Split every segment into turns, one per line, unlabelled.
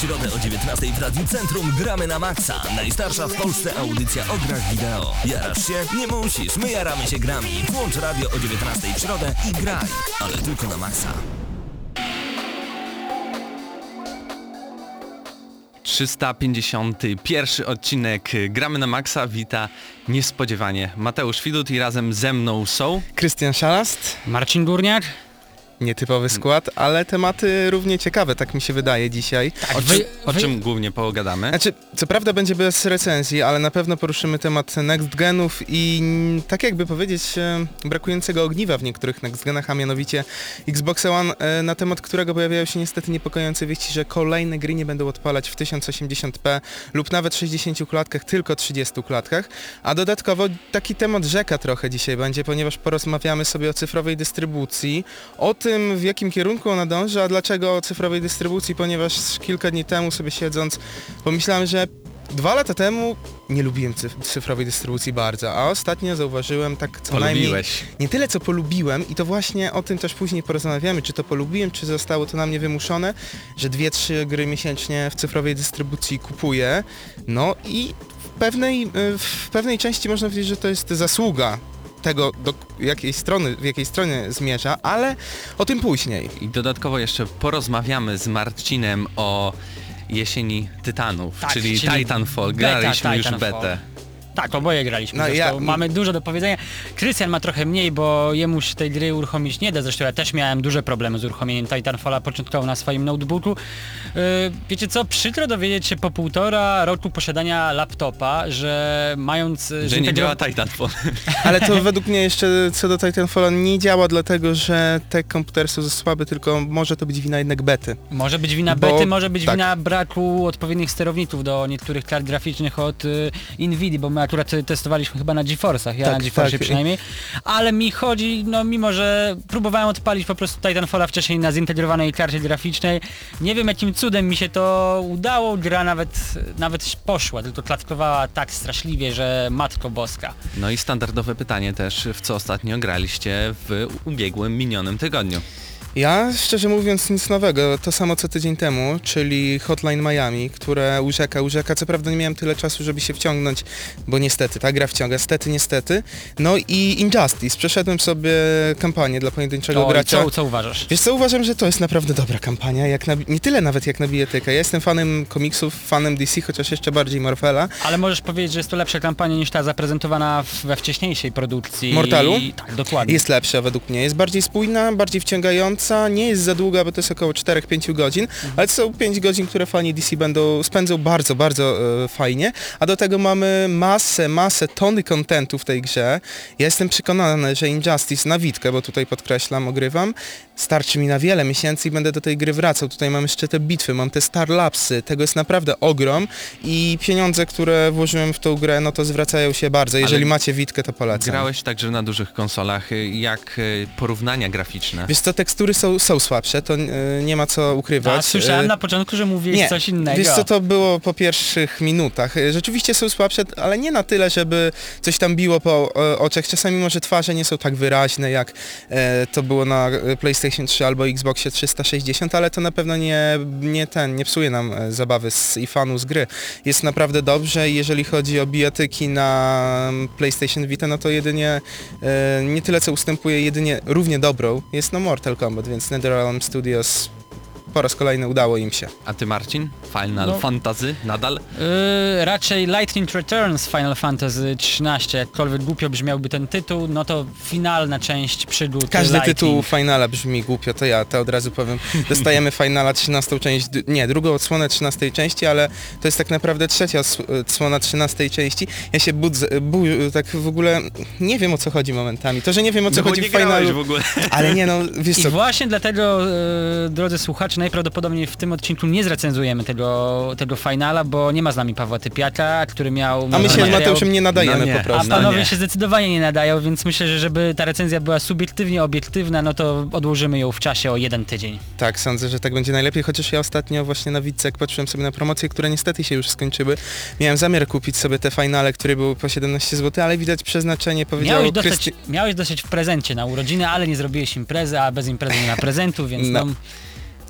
W środę o 19 w Radiu Centrum gramy na maksa. Najstarsza w Polsce audycja o grach wideo. Jarasz się? Nie musisz, my jaramy się grami. Włącz radio o 19 w środę i graj. Ale tylko na maksa.
351 odcinek Gramy na Maxa wita niespodziewanie Mateusz Widut i razem ze mną są
Krystian Szalast,
Marcin Górniak?
Nietypowy skład, ale tematy równie ciekawe, tak mi się wydaje dzisiaj.
o,
wy-
czym, o
wy-
czym głównie pogadamy.
Znaczy, co prawda będzie bez recenzji, ale na pewno poruszymy temat next genów i tak jakby powiedzieć e, brakującego ogniwa w niektórych next genach, a mianowicie Xbox One, e, na temat którego pojawiają się niestety niepokojące wieści, że kolejne gry nie będą odpalać w 1080p lub nawet 60 klatkach, tylko 30 klatkach, a dodatkowo taki temat rzeka trochę dzisiaj będzie, ponieważ porozmawiamy sobie o cyfrowej dystrybucji, o tym w jakim kierunku ona dąży, a dlaczego o cyfrowej dystrybucji, ponieważ kilka dni temu sobie siedząc pomyślałem, że Dwa lata temu nie lubiłem cyf- cyfrowej dystrybucji bardzo, a ostatnio zauważyłem tak co najmniej...
Polubiłeś.
Nie tyle co polubiłem i to właśnie o tym też później porozmawiamy, czy to polubiłem, czy zostało to na mnie wymuszone, że dwie, trzy gry miesięcznie w cyfrowej dystrybucji kupuję. No i w pewnej, y, w pewnej części można powiedzieć, że to jest zasługa tego, do jakiej strony, w jakiej stronie zmierza, ale o tym później.
I dodatkowo jeszcze porozmawiamy z Marcinem o jesieni Tytanów,
Tak,
czyli,
czyli
Titanfall.
beta
Graliśmy już
Titanfall.
betę.
Tak, oboje graliśmy.
No ja-
Mamy dużo do powiedzenia. Krystian ma trochę mniej, bo jemu się tej gry uruchomić nie da. Zresztą ja też miałem duże problemy z uruchomieniem Titanfalla początkowo na swoim notebooku. Yy, wiecie co, przykro dowiedzieć się po półtora roku posiadania laptopa, że mając...
Że nie działa Titanfall.
Ale to według mnie jeszcze co do Titanfalla nie działa dlatego, że te komputery są za słabe, tylko może to być wina jednak bety.
Może być wina
Bo-
bety, może być
tak.
wina braku odpowiednich sterowników do niektórych kart graficznych od y, Nvidia, bo my akurat y, testowaliśmy chyba na GeForce'ach, ja
Tak,
na GeForce
tak.
przynajmniej, ale mi chodzi, no mimo, że próbowałem odpalić po prostu Titanfalla wcześniej na zintegrowanej karcie graficznej, nie wiem jakim cudem mi się to udało, gra nawet, nawet poszła, tylko klatkowała tak straszliwie, że matko boska.
No i standardowe pytanie też, w co ostatnio graliście w ubiegłym, minionym tygodniu.
Ja szczerze mówiąc nic nowego, to samo co tydzień temu, czyli Hotline Miami, które urzeka, urzeka. Co prawda nie miałem tyle czasu, żeby się wciągnąć, bo niestety, ta gra wciąga, stety, niestety. No i Injustice, przeszedłem sobie kampanię dla pojedynczego
To,
gracza.
co, co uważasz?
Wiesz co, uważam, że to jest naprawdę dobra kampania, jak na, nie tyle nawet jak na bijatykę. Ja jestem fanem komiksów, fanem DC, chociaż jeszcze bardziej Marvela.
Ale możesz powiedzieć, że jest to lepsza kampania niż ta zaprezentowana we wcześniejszej produkcji.
Mortalu?
Tak, dokładnie.
Jest lepsza według mnie, jest bardziej spójna, bardziej wciągająca, nie jest za długa, bo to jest około 4-5 godzin, ale to są 5 godzin, które fani DC będą, spędzą bardzo, bardzo e, fajnie, a do tego mamy masę, masę, tony kontentu w tej grze. Ja jestem przekonany, że Injustice na Witkę, bo tutaj podkreślam, ogrywam, starczy mi na wiele miesięcy i będę do tej gry wracał. Tutaj mam jeszcze te bitwy, mam te Starlapsy, tego jest naprawdę ogrom i pieniądze, które włożyłem w tą grę, no to zwracają się bardzo. Jeżeli macie Witkę, to polecam.
Grałeś także na dużych konsolach, jak y, porównania graficzne.
Wiesz co, tekstury są, są słabsze, to e, nie ma co ukrywać.
A, słyszałem
E,
na początku, że mówiłeś
nie,
coś innego.
Wiesz co, to było po pierwszych minutach. E, Rzeczywiście są słabsze, ale nie na tyle, żeby coś tam biło po e, oczach. Czasami może twarze nie są tak wyraźne, jak e, to było na e, PlayStation 3 albo Xboxie 360, ale to na pewno nie, nie ten, nie psuje nam e, zabawy z, i fanu z gry. Jest naprawdę dobrze i jeżeli chodzi o bijatyki na mm, PlayStation Vita, no to jedynie e, nie tyle co ustępuje, jedynie równie dobrą jest no Mortal Kombat, więc NetherRealm Studios po raz kolejny udało im się.
A ty Marcin? Final
No.
Fantasy nadal?
Yy, raczej Lightning Returns Final Fantasy XIII, jakkolwiek głupio brzmiałby ten tytuł, no to finalna część przygód
Każdy
Lightning.
tytuł Finala brzmi głupio, to ja to od razu powiem. Dostajemy Finala 13 część, nie, drugą odsłonę 13 części, ale to jest tak naprawdę trzecia odsłona 13 części. Ja się budzę, bu, tak w ogóle nie wiem o co chodzi momentami. To, że nie wiem o co
No
chodzi
nie
w Finalu,
w ogóle.
ale nie no, wiesz
I
co,
właśnie dlatego, e, drodzy słuchacze, najprawdopodobniej w tym odcinku nie zrecenzujemy tego, tego finala, bo nie ma z nami Pawła Typiaka, który miał...
A my się z
materiał-
Mateuszem nie nadajemy
No nie.
po
A
prostu.
No
panowie
nie.
się zdecydowanie nie nadają, więc myślę, że żeby ta recenzja była subiektywnie obiektywna, no to odłożymy ją w czasie o jeden tydzień.
Tak, sądzę, że tak będzie najlepiej, chociaż ja ostatnio właśnie na Widce, jak patrzyłem sobie na promocje, które niestety się już skończyły, miałem zamiar kupić sobie te finale, które były po 17 zł, ale widać przeznaczenie powiedział
Miałeś dostać,
Krysty...
miałeś dostać w prezencie na urodziny, ale nie zrobiłeś imprezy, a bez imprezy nie ma prezentu, więc no...
No.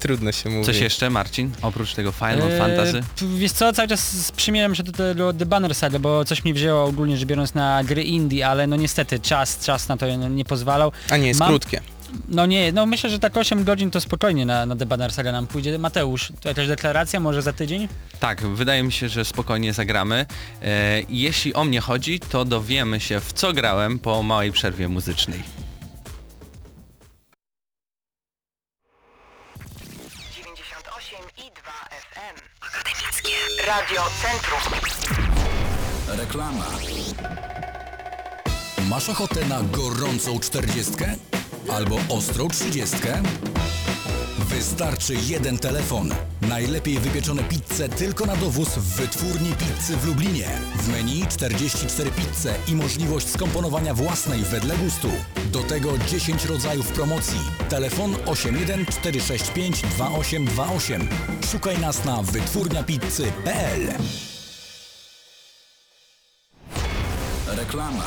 Trudno się mówi.
Coś jeszcze, Marcin? Oprócz tego Final
Eee,
Fantasy?
Wiesz co, cały czas przymieram się do tego The Banner Saga, bo coś mi wzięło ogólnie rzecz biorąc na gry indie, ale no niestety czas, czas na to nie pozwalał.
A nie, jest
Mam-
krótkie.
No nie, no myślę, że tak 8 godzin to spokojnie na, na The Banner Saga nam pójdzie. Mateusz, to jakaś deklaracja może za tydzień?
Tak, wydaje mi się, że spokojnie zagramy. E, jeśli o mnie chodzi, to dowiemy się w co grałem po małej przerwie muzycznej.
Radio Centrum.
Reklama. Masz ochotę na gorącą czterdziestkę? Albo ostrą trzydziestkę? Wystarczy jeden telefon. Najlepiej wypieczone pizze tylko na dowóz w wytwórni pizzy w Lublinie. W menu 44 pizze i możliwość skomponowania własnej wedle gustu. Do tego 10 rodzajów promocji. Telefon 81 465 2828. Szukaj nas na wytwórniapizzy.pl Reklama.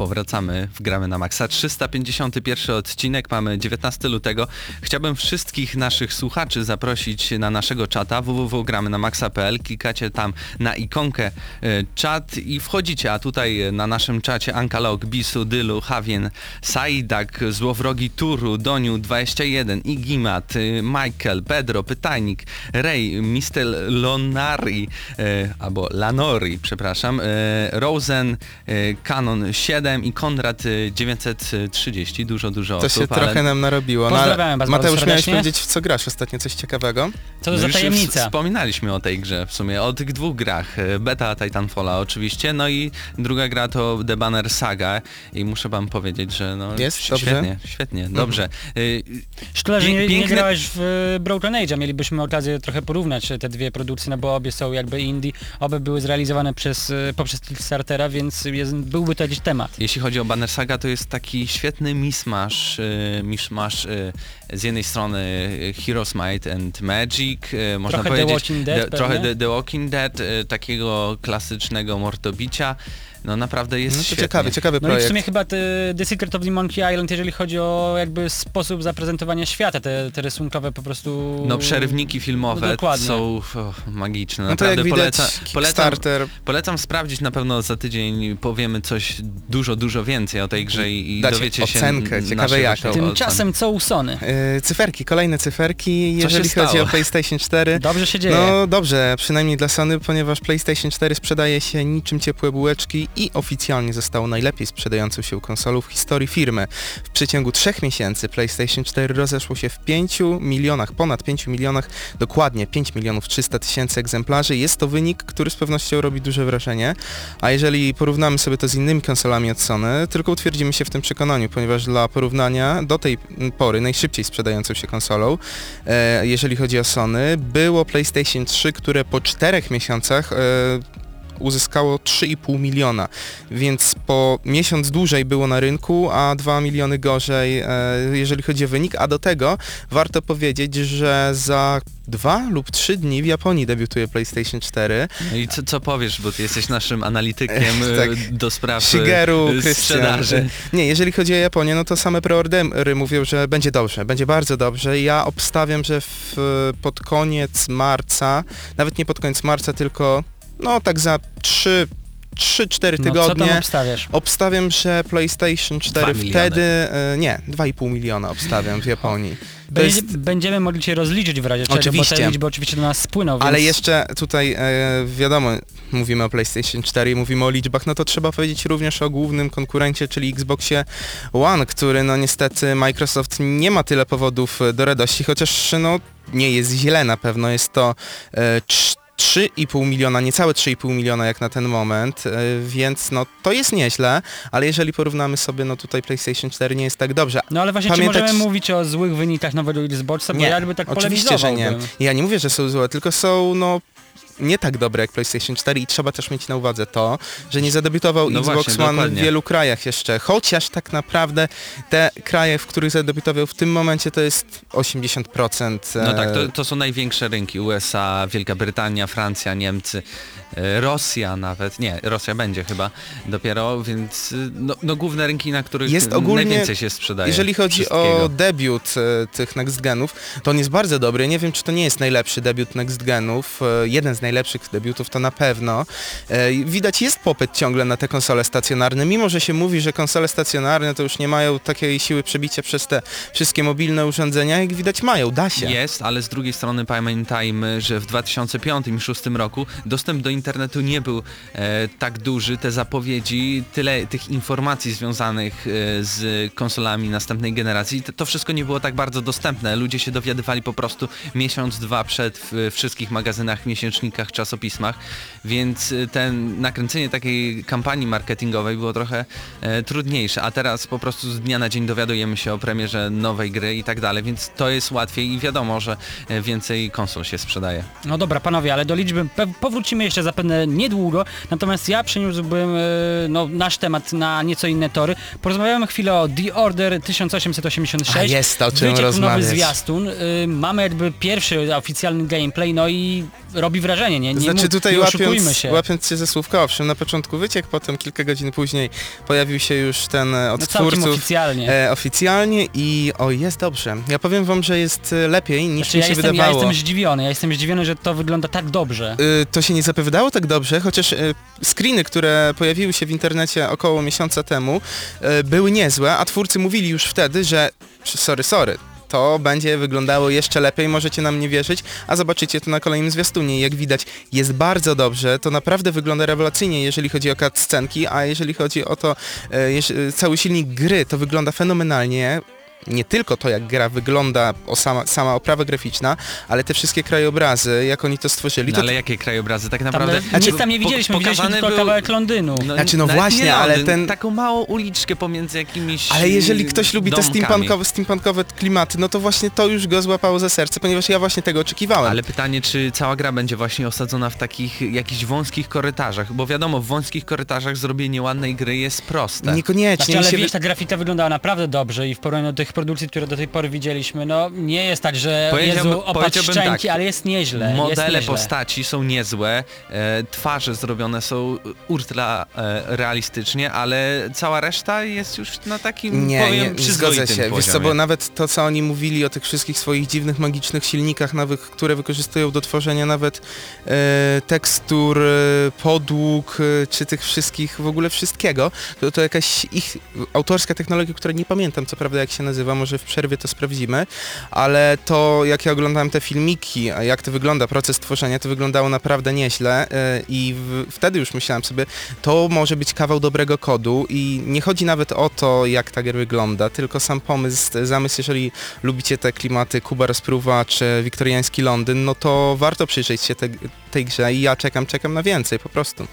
Powracamy w Gramy na Maxa. 351 odcinek, mamy 19 lutego. Chciałbym wszystkich naszych słuchaczy zaprosić na naszego czata www.gramynamaxa.pl. Klikacie tam na ikonkę e, czat i wchodzicie, a tutaj na naszym czacie Ankalog, Bisu, Dylu, Havien, Saidak, Złowrogi Turu, Doniu 21, Igimat, e, Michael, Pedro, Pytajnik, Ray, Mr. Lonari, e, albo Lanori, przepraszam, Rosen, Canon 7 i Konrad e, 930, dużo, dużo
To
osób,
się trochę nam narobiło. No, ale
was
Mateusz, miałeś powiedzieć w co grasz ostatnio, coś ciekawego?
Co to
No
za
w-
tajemnica?
Wspominaliśmy o tej grze w sumie, o tych dwóch grach. e, Beta Titanfalla oczywiście, no i druga gra to The Banner Saga i muszę wam powiedzieć, że no
Jest?
ś-
Dobrze?
świetnie, świetnie, dobrze. Y,
Szkoda, że nie, nie
piękne-
grałeś w Broken Age, a mielibyśmy okazję trochę porównać te dwie produkcje, no bo obie są jakby indie, obie były zrealizowane przez, poprzez Kickstartera, więc jest, byłby to jakiś temat.
Jeśli chodzi o Banner Saga, to jest taki świetny mismasz, y, mismasz y, z jednej strony y, Heroes Might and Magic, y, można
Trochę The
powiedzieć,
Walking Dead
trochę
pewnie?
The, The Walking Dead, y, takiego klasycznego mortobicia. No naprawdę jest
No to
świetnie.
ciekawy, ciekawy
No i w
projekt.
sumie chyba te, The Secret of the Monkey Island, jeżeli chodzi o jakby sposób zaprezentowania świata, te, te rysunkowe po prostu...
No przerywniki filmowe
No dokładnie.
są o, magiczne.
No to jak
Naprawdę
widać,
poleca, polecam, polecam sprawdzić na pewno za tydzień powiemy coś dużo, dużo więcej o tej grze i, i dowiecie się
ocenkę, ciekawe
oceny.
Tymczasem co u Sony?
Yy, cyferki, kolejne cyferki,
Co
jeżeli chodzi
stało?
o PlayStation 4.
Dobrze się dzieje.
No dobrze, przynajmniej dla Sony, ponieważ PlayStation 4 sprzedaje się niczym ciepłe bułeczki i oficjalnie zostało najlepiej sprzedającą się konsolą w historii firmy. W przeciągu trzech miesięcy PlayStation 4 rozeszło się w 5 milionach, ponad 5 milionach, dokładnie 5 milionów 300 tysięcy egzemplarzy. Jest to wynik, który z pewnością robi duże wrażenie, a jeżeli porównamy sobie to z innymi konsolami od Sony, tylko utwierdzimy się w tym przekonaniu, ponieważ dla porównania do tej pory najszybciej sprzedającą się konsolą e, jeżeli chodzi o Sony, było PlayStation 3, które po czterech miesiącach e, uzyskało 3,5 miliona, więc po miesiąc dłużej było na rynku, a 2 miliony gorzej, e, jeżeli chodzi o wynik, a do tego warto powiedzieć, że za dwa lub trzy dni w Japonii debiutuje PlayStation 4.
No i co, co powiesz, bo ty jesteś naszym analitykiem e,
Tak.
do spraw e,
Shigeru,
e, sprzedaży.
Nie, jeżeli chodzi o Japonię, no to same preordery mówią, że będzie dobrze, będzie bardzo dobrze. Ja obstawiam, że w, pod koniec marca, nawet nie pod koniec marca, tylko no tak za 3 3-4
No, co tam
tygodnie.
obstawiasz?
Obstawiam, że PlayStation 4
miliony.
wtedy, e, nie, 2,5 miliona obstawiam w Japonii.
Będzie,
jest,
Będziemy mogli cię rozliczyć w razie czego, bo
Oczywiście.
te liczby oczywiście do nas spłyną, więc...
ale jeszcze tutaj e, wiadomo, mówimy o PlayStation 4 i mówimy o liczbach, no to trzeba powiedzieć również o głównym konkurencie, czyli Xboxie One, który no niestety Microsoft nie ma tyle powodów e, do radości, chociaż no nie jest źle na pewno, jest to e, 3,5 miliona, niecałe 3,5 miliona jak na ten moment, e, więc no to jest nieźle, ale jeżeli porównamy sobie, no tutaj PlayStation 4 nie jest tak dobrze.
No ale właśnie
Pamiętać-
czy możemy mówić o złych wynikach nowego Xboxa, bo
Nie,
ja jakby tak
Oczywiście, że nie. Ja nie mówię, że są złe, tylko są no nie tak dobre jak PlayStation 4 i trzeba też mieć na uwadze to, że nie zadebiutował
No
Xbox
właśnie,
One w
dokładnie.
wielu krajach jeszcze, chociaż tak naprawdę te kraje, w których zadebiutował w tym momencie to jest 80%.
No
e,
tak, to, to są największe rynki. USA, Wielka Brytania, Francja, Niemcy, e, Rosja nawet. Nie, Rosja będzie chyba dopiero, więc y, no, no główne rynki, na których
Jest ogólnie,
najwięcej się sprzedaje.
Jeżeli chodzi o debiut e, tych Next Genów, to on jest bardzo dobry. Nie wiem, czy to nie jest najlepszy debiut Next Genów. E, jeden z najlepszych debiutów to na pewno. E, widać jest popyt ciągle na te konsole stacjonarne, mimo że się mówi, że konsole stacjonarne to już nie mają takiej siły przebicia przez te wszystkie mobilne urządzenia, jak widać mają, da się.
Jest, ale z drugiej strony pamiętajmy, że w 2005 i 2006 roku dostęp do internetu nie był e, tak duży, te zapowiedzi, tyle tych informacji związanych e, z konsolami następnej generacji, to, to wszystko nie było tak bardzo dostępne. Ludzie się dowiadywali po prostu miesiąc, dwa przed w wszystkich magazynach, miesięcznikach czasopismach, więc y, ten, nakręcenie takiej kampanii marketingowej było trochę e, trudniejsze, a teraz po prostu z dnia na dzień dowiadujemy się o premierze nowej gry i tak dalej, więc to jest łatwiej i wiadomo, że e, więcej konsol się sprzedaje.
No dobra, panowie, ale do liczby powrócimy jeszcze zapewne niedługo, natomiast ja przeniósłbym e, no, nasz temat na nieco inne tory. Porozmawiamy chwilę o The Order 1886.
A jest o czym
Wyciekł nowy
rozmawiać.
zwiastun. Y, mamy jakby pierwszy oficjalny gameplay, no i robi wrażenie, nie? nie
Znaczy tutaj
nie
łapiąc,
się.
łapiąc się ze słówka, owszem, na początku wyciek, potem kilka godzin później pojawił się już ten e, od
No
twórców
oficjalnie.
e, oficjalnie i o, jest dobrze. Ja powiem wam, że jest e, lepiej niż
Znaczy,
mi
ja,
się
jestem, ja
wydawało.
jestem zdziwiony, ja jestem zdziwiony, że to wygląda tak dobrze.
Y, to się nie zapowiadało tak dobrze, chociaż y, screeny, które pojawiły się w internecie około miesiąca temu, y, były niezłe, a twórcy mówili już wtedy, że sorry, sorry, to będzie wyglądało jeszcze lepiej, możecie nam nie wierzyć, a zobaczycie to na kolejnym zwiastunie. Jak widać, jest bardzo dobrze, to naprawdę wygląda rewelacyjnie, jeżeli chodzi o cutscenki, a jeżeli chodzi o to, y, cały silnik gry, to wygląda fenomenalnie. Nie tylko to, jak gra wygląda, o sama, sama oprawa graficzna, ale te wszystkie krajobrazy, jak oni to stworzyli.
No,
to
ale jakie krajobrazy? Tak
Tam,
naprawdę...
nic tam nie widzieliśmy, widzieliśmy tylko
był-
kawałek Londynu.
Znaczy, no właśnie,
nie
ale
Londyn,
ten-
Taką małą uliczkę pomiędzy jakimiś
Ale jeżeli ktoś lubi te
domkami.
steampunkowe, steampunkowe klimaty, no to właśnie to już go złapało za serce, ponieważ ja właśnie tego oczekiwałem.
Ale pytanie, czy cała gra będzie właśnie osadzona w takich jakichś wąskich korytarzach, bo wiadomo, w wąskich korytarzach zrobienie ładnej gry jest proste.
Niekoniecznie.
Znaczy, ale
się
wiesz, ta grafika wyglądała naprawdę dobrze i w porównaniu do tych produkcji, które do tej pory widzieliśmy, no nie jest tak, że
Powiedziałbym-
Jezu, opatrz
powiedziałbym
szczęki,
tak.
ale jest nieźle. jest
Modele
nieźle.
postaci są niezłe, e, twarze zrobione są ultra e, realistycznie, ale cała reszta jest już na takim,
Nie,
powiem,
nie, nie zgodzę się. Wiesz co, bo nawet to, co oni mówili o tych wszystkich swoich dziwnych, magicznych silnikach nowych, które wykorzystują do tworzenia nawet e, tekstur, e, podłóg, e, czy tych wszystkich, w ogóle wszystkiego, to to jakaś ich autorska technologia, która nie pamiętam co prawda jak się nazywa, może w przerwie to sprawdzimy, ale to jak ja oglądałem te filmiki, jak to wygląda, proces tworzenia, to wyglądało naprawdę nieźle e, i w, wtedy już myślałem sobie, to może być kawał dobrego kodu i nie chodzi nawet o to, jak ta gra wygląda, tylko sam pomysł, zamysł, jeżeli lubicie te klimaty Kuba Rozpruwa czy wiktoriański Londyn, no to warto przyjrzeć się te, tej grze i ja czekam, czekam na więcej, po prostu.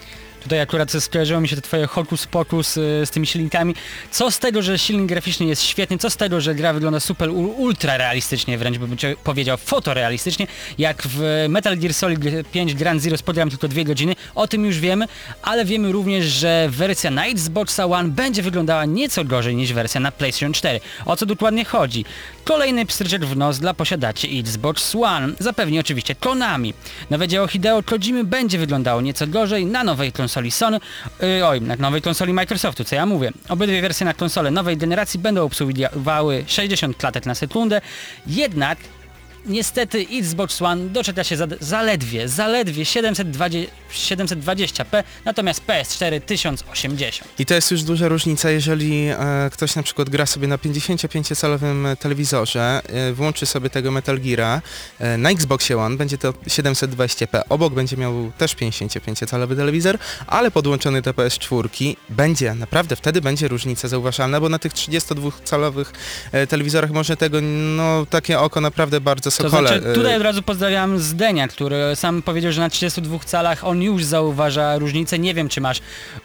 Tutaj akurat skojarzyło mi się to twoje hokus pokus y, z tymi silnikami. Co z tego, że silnik graficzny jest świetny, co z tego, że gra wygląda super ultra realistycznie, wręcz bym powiedział fotorealistycznie, jak w Metal Gear Solid 5 Grand Zero spodziewam tylko dwie godziny, o tym już wiemy, ale wiemy również, że wersja na Xboxa One będzie wyglądała nieco gorzej niż wersja na PlayStation 4. O co dokładnie chodzi? Kolejny pstryczek w nos dla posiadaczy Xbox One. Zapewni oczywiście Konami. Nowe dzieło Hideo Kojimy będzie wyglądało nieco gorzej na nowej konsoli Sony, yy, oj, na nowej konsoli Microsoftu, co ja mówię. Obydwie wersje na konsole nowej generacji będą obsługiwały 60 klatek na sekundę, jednak niestety Xbox One doczeka się zaledwie, zaledwie 720, 720p, natomiast PS4 1080.
I to jest już duża różnica, jeżeli e, ktoś na przykład gra sobie na 55-calowym telewizorze, e, włączy sobie tego Metal Geara, e, na Xboxie One będzie to 720p, obok będzie miał też 55-calowy telewizor, ale podłączony do PS4 będzie, naprawdę wtedy będzie różnica zauważalna, bo na tych 32-calowych e, telewizorach może tego, no takie oko naprawdę bardzo
To
sokole.
znaczy,
e,
tutaj od razu pozdrawiam Zdenia, który sam powiedział, że na 32 calach on już zauważa różnicę. Nie wiem, czy masz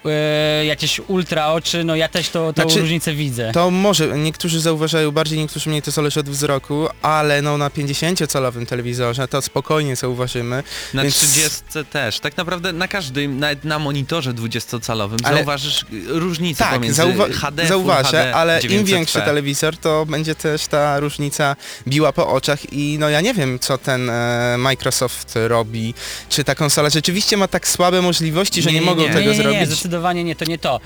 e, jakieś ultra oczy, no ja też to, tą
Znaczy,
różnicę widzę.
To może, niektórzy zauważają bardziej, niektórzy mniej, to zależy od wzroku, ale no na 50-calowym telewizorze to spokojnie zauważymy.
Na
więc-
30 też. Tak naprawdę na każdym, nawet na monitorze 20-calowym
Ale-
zauważysz y, różnicę
Tak,
pomiędzy
zauwa-
HD,
zauważę,
HD,
ale im
900p.
większy telewizor, to będzie też ta różnica biła po oczach i no ja nie wiem, co ten e, Microsoft robi, czy ta konsola rzeczywiście ma tak słabe możliwości, że
Nie,
nie,
nie,
mogą
nie.
tego
nie, nie, nie,
zrobić.
zdecydowanie nie, to nie to.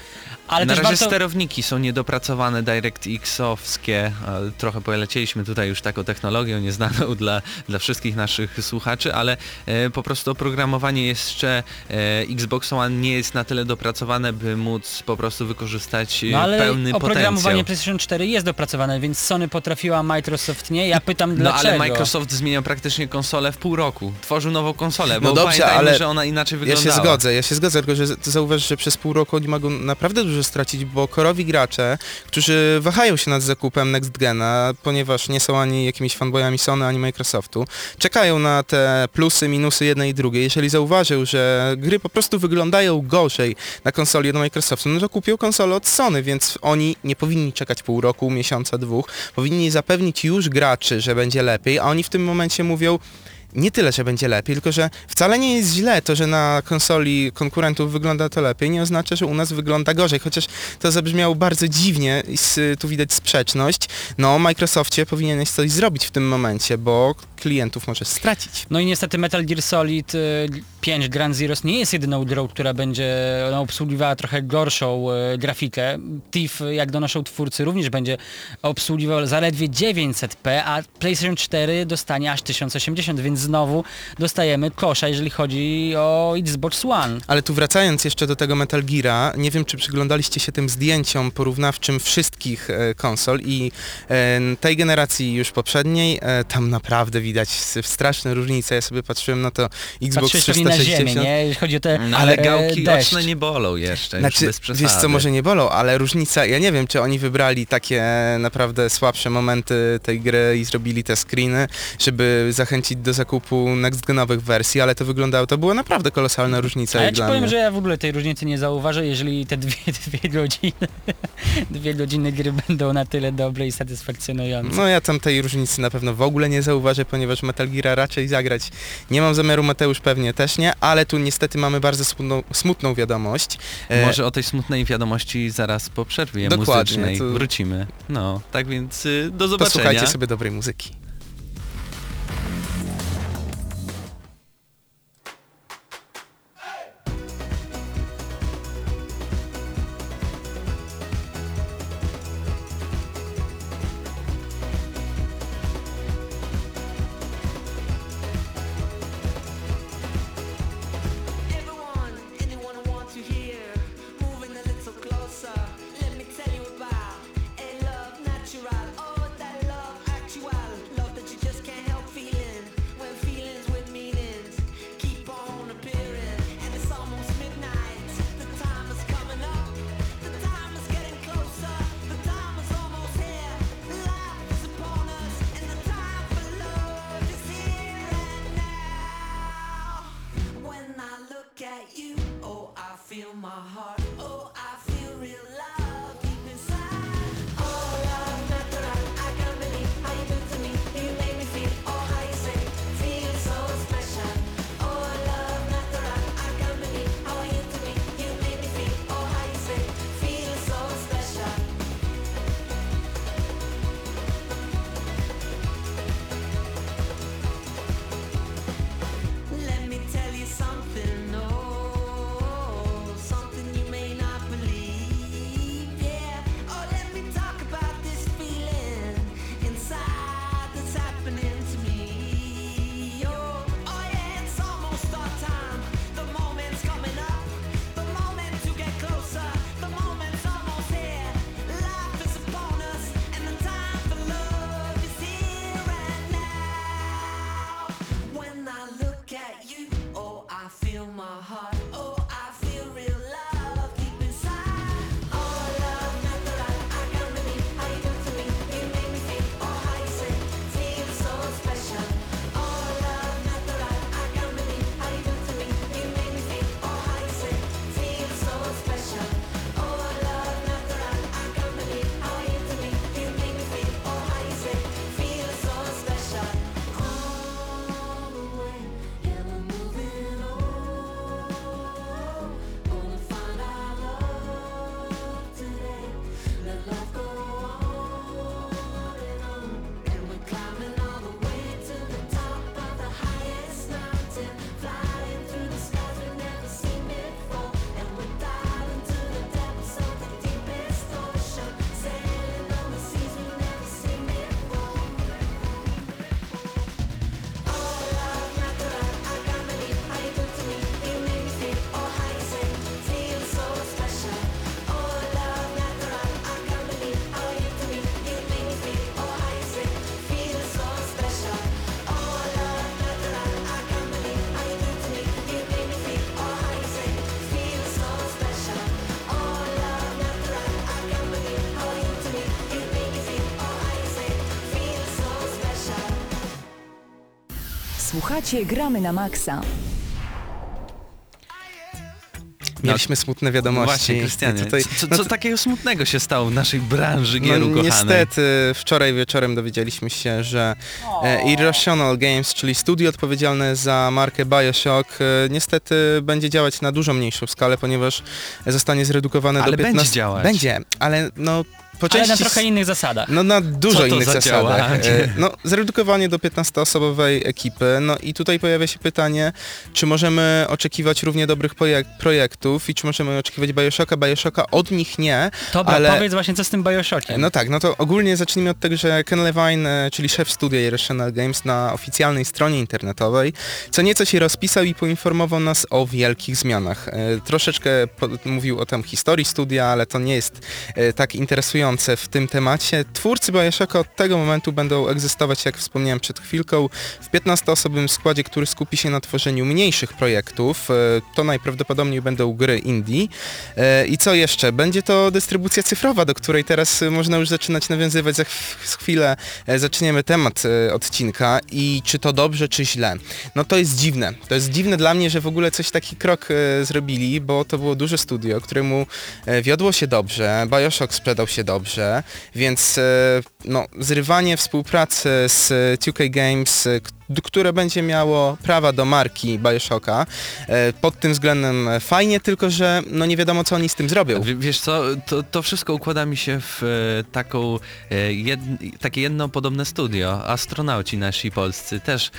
Ale
na
też
razie
warto...
sterowniki są niedopracowane DirectX-owskie. Trochę polecieliśmy tutaj już taką technologią nieznaną dla, dla wszystkich naszych słuchaczy, ale e, po prostu oprogramowanie jeszcze e, Xbox One nie jest na tyle dopracowane, by móc po prostu wykorzystać e,
No ale
pełny
oprogramowanie
potencjał.
PlayStation 4 jest dopracowane, więc Sony potrafiła, Microsoft nie. Ja pytam
No
dlaczego.
ale Microsoft zmieniał praktycznie konsolę w pół roku. Tworzył nową konsolę, bo
No dobrze,
pamiętajmy,
ale
że ona inaczej
Ja
wyglądała.
się zgodzę, ja się zgodzę, tylko że ty zauważ, że przez pół roku oni mogą naprawdę dużo dużo stracić, bo korowi gracze, którzy wahają się nad zakupem Next Gena, ponieważ nie są ani jakimiś fanboyami Sony, ani Microsoftu, czekają na te plusy, minusy jednej i drugiej. Jeżeli zauważył, że gry po prostu wyglądają gorzej na konsoli od Microsoftu, no to kupią konsolę od Sony, więc oni nie powinni czekać pół roku, miesiąca, dwóch. Powinni zapewnić już graczy, że będzie lepiej, a oni w tym momencie mówią, nie tyle, że będzie lepiej, tylko że wcale nie jest źle to, że na konsoli konkurentów wygląda to lepiej, nie oznacza, że u nas wygląda gorzej, chociaż to zabrzmiało bardzo dziwnie i tu widać sprzeczność. No, Microsoftie powinieneś coś zrobić w tym momencie, bo klientów możesz stracić.
No i niestety Metal Gear Solid y, 5 Grand Zeroes nie jest jedyną grą, która będzie no, obsługiwała trochę gorszą y, grafikę. TIFF, jak donoszą twórcy, również będzie obsługiwał zaledwie 900p, a PlayStation 4 dostanie aż 1080, więc znowu dostajemy kosza, jeżeli chodzi o Xbox One.
Ale tu wracając jeszcze do tego Metal Geara, nie wiem czy przyglądaliście się tym zdjęciom porównawczym wszystkich e, konsol i e, tej generacji już poprzedniej, e, tam naprawdę widać straszne różnice. Ja sobie patrzyłem na to Xbox
Patrzysz pewnie na
360.
ziemię, nie? Jeżeli chodzi o te
No, ale
e,
gałki
deszcz.
oczne nie bolą jeszcze,
Znaczy,
już bez przesady.
wiesz co, może nie bolą, ale różnica, ja nie wiem, czy oni wybrali takie naprawdę słabsze momenty tej gry i zrobili te screeny, żeby zachęcić do zakupu next-genowych wersji, ale to wyglądało, to była naprawdę kolosalna różnica
A ja ci powiem,
mnie.
że ja w ogóle tej różnicy nie zauważę, jeżeli te dwie, dwie godziny dwie godziny gry będą na tyle dobre i satysfakcjonujące.
No ja tam tej różnicy na pewno w ogóle nie zauważę, ponieważ Metal Geara raczej zagrać nie mam zamiaru, Mateusz pewnie też nie, ale tu niestety mamy bardzo smutną, smutną wiadomość. E,
Może o tej smutnej wiadomości zaraz po przerwie
Dokładnie,
muzycznej
to-
wrócimy. No, tak więc y, do zobaczenia.
Posłuchajcie sobie dobrej muzyki.
Słuchacie Gramy na Maxa.
Mieliśmy smutne wiadomości.
No, Właśnie, Krystianie,
Tutaj,
co,
no
co
to-
takiego smutnego się stało w naszej branży
No
gier ukochanej?
niestety, wczoraj wieczorem dowiedzieliśmy się, że e, Irrational Games, czyli studio odpowiedzialne za markę Bioshock, e, niestety będzie działać na dużo mniejszą skalę, ponieważ zostanie zredukowane
Ale
do 15...
będzie działać.
Będzie, ale no po
Ale
części...
na trochę innych zasadach.
No na dużo
to
innych
za
zasadach. E, No zredukowanie do 15-osobowej ekipy. No i tutaj pojawia się pytanie, czy możemy oczekiwać równie dobrych projek- projektów i czy możemy oczekiwać Bioshocka? Bioshocka od nich nie,
Dobra,
ale...
powiedz właśnie co z tym Bioshockiem.
No tak, no to ogólnie zacznijmy od tego, że Ken Levine, e, czyli szef studia Irrational Games na oficjalnej stronie internetowej, co nieco się rozpisał i poinformował nas o wielkich zmianach. E, Troszeczkę mówił o tam historii studia, ale to nie jest tak interesujące w tym temacie. Twórcy Bioshocka od tego momentu będą egzystować, jak wspomniałem przed chwilką, w 15-osobowym składzie, który skupi się na tworzeniu mniejszych projektów. E, To najprawdopodobniej będą gry indie. E, I co jeszcze? Będzie to dystrybucja cyfrowa, do której teraz można już zaczynać nawiązywać. Za chwilę e, zaczniemy temat odcinka i czy to dobrze, czy źle. No to jest dziwne. To jest dziwne dla mnie, że w ogóle coś taki krok zrobili, bo to było duże studio, któremu wiodło się dobrze, Bioshock sprzedał się dobrze, więc e, no, zrywanie współpracy z 2K Games, e, które będzie miało prawa do marki Bioshocka, e, pod tym względem fajnie, tylko że no nie wiadomo co oni z tym zrobią.
W- Wiesz co, to, to wszystko układa mi się w taką, jed, takie jedno podobne studio. Astronauci nasi polscy też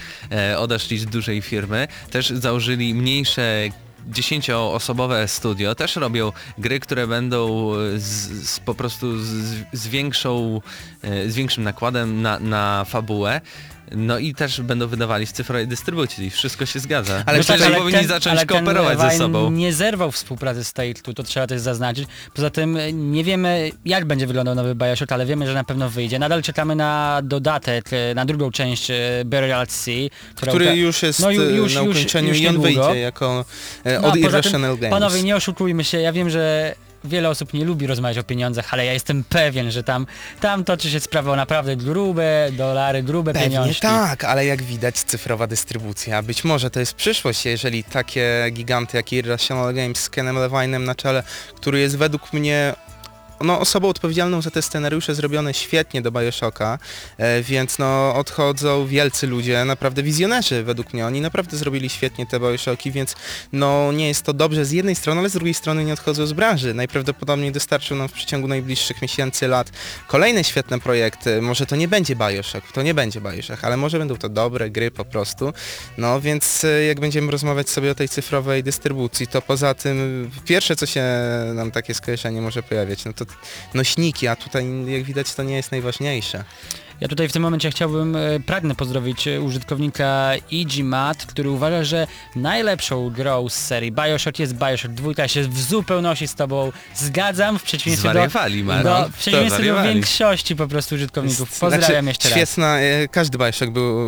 odeszli z dużej firmy, też założyli mniejsze dziesięcioosobowe studio, też robią gry, które będą e, z, z, po prostu z, z, większą, e, z większym nakładem na, na fabułę. No i też będą wydawali w cyfrowej dystrybucji. Wszystko się zgadza.
Ale No tak,
Myślę, że
ale
powinni
ten-
zacząć
ale ten
kooperować ze sobą.
nie zerwał współpracy z Take-Two, to trzeba też zaznaczyć. Poza tym e, nie wiemy jak będzie wyglądał nowy Bioshock, ale wiemy, że na pewno wyjdzie. Nadal czekamy na dodatek, e, na drugą część e, Burial at Sea. która
który
uka-
już jest
no, ju- już-
na
już-
ukończeniu
już
i on wyjdzie jako e,
No,
od
poza
Irrational
tym,
Games.
Panowie, nie oszukujmy się, ja wiem, że wiele osób nie lubi rozmawiać o pieniądzach, ale ja jestem pewien, że tam, tam toczy się sprawa o naprawdę grube dolary, grube
Pewnie
pieniążki.
tak, ale jak widać cyfrowa dystrybucja, być może to jest przyszłość, jeżeli takie giganty jak Irrational Games z Kenem Levinem na czele, który jest według mnie no, osobą odpowiedzialną za te scenariusze zrobione świetnie do Bioshocka, e, więc no odchodzą wielcy ludzie, naprawdę wizjonerzy według mnie, oni naprawdę zrobili świetnie te Bioshocki, więc no nie jest to dobrze z jednej strony, ale z drugiej strony nie odchodzą z branży. Najprawdopodobniej dostarczą nam w przeciągu najbliższych miesięcy, lat kolejne świetne projekty, może to nie będzie Bioshock, to nie będzie Bioshock, ale może będą to dobre gry po prostu, no więc e, jak będziemy rozmawiać sobie o tej cyfrowej dystrybucji, to poza tym pierwsze co się nam takie skojarzenie może pojawiać, no to nośniki, a tutaj jak widać to nie jest najważniejsze.
Ja tutaj w tym momencie chciałbym, e, pragnę pozdrowić e, użytkownika EGMat, który uważa, że najlepszą grą z serii Bioshock jest Bioshock 2. Ja się w zupełności z tobą zgadzam, w przeciwieństwie do, do,
To
w przeciwieństwie do większości po prostu użytkowników. Pozdrawiam
Znaczy,
jeszcze raz.
Świetna, e, każdy Bioshock był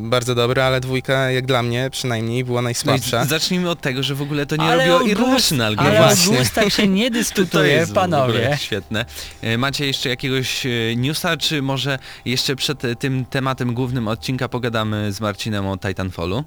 bardzo dobry, ale dwójka jak dla mnie przynajmniej była
No
najsłabsza.
z- zacznijmy od tego, że w ogóle to nie
Ale
robiło Irrational
Ale
Games.
o gustach się nie
To
dyskutuje,
jest w ogóle
panowie.
świetne. Macie jeszcze jakiegoś newsa, czy może jeszcze przed e, tym tematem głównym odcinka pogadamy z Marcinem o Titanfallu?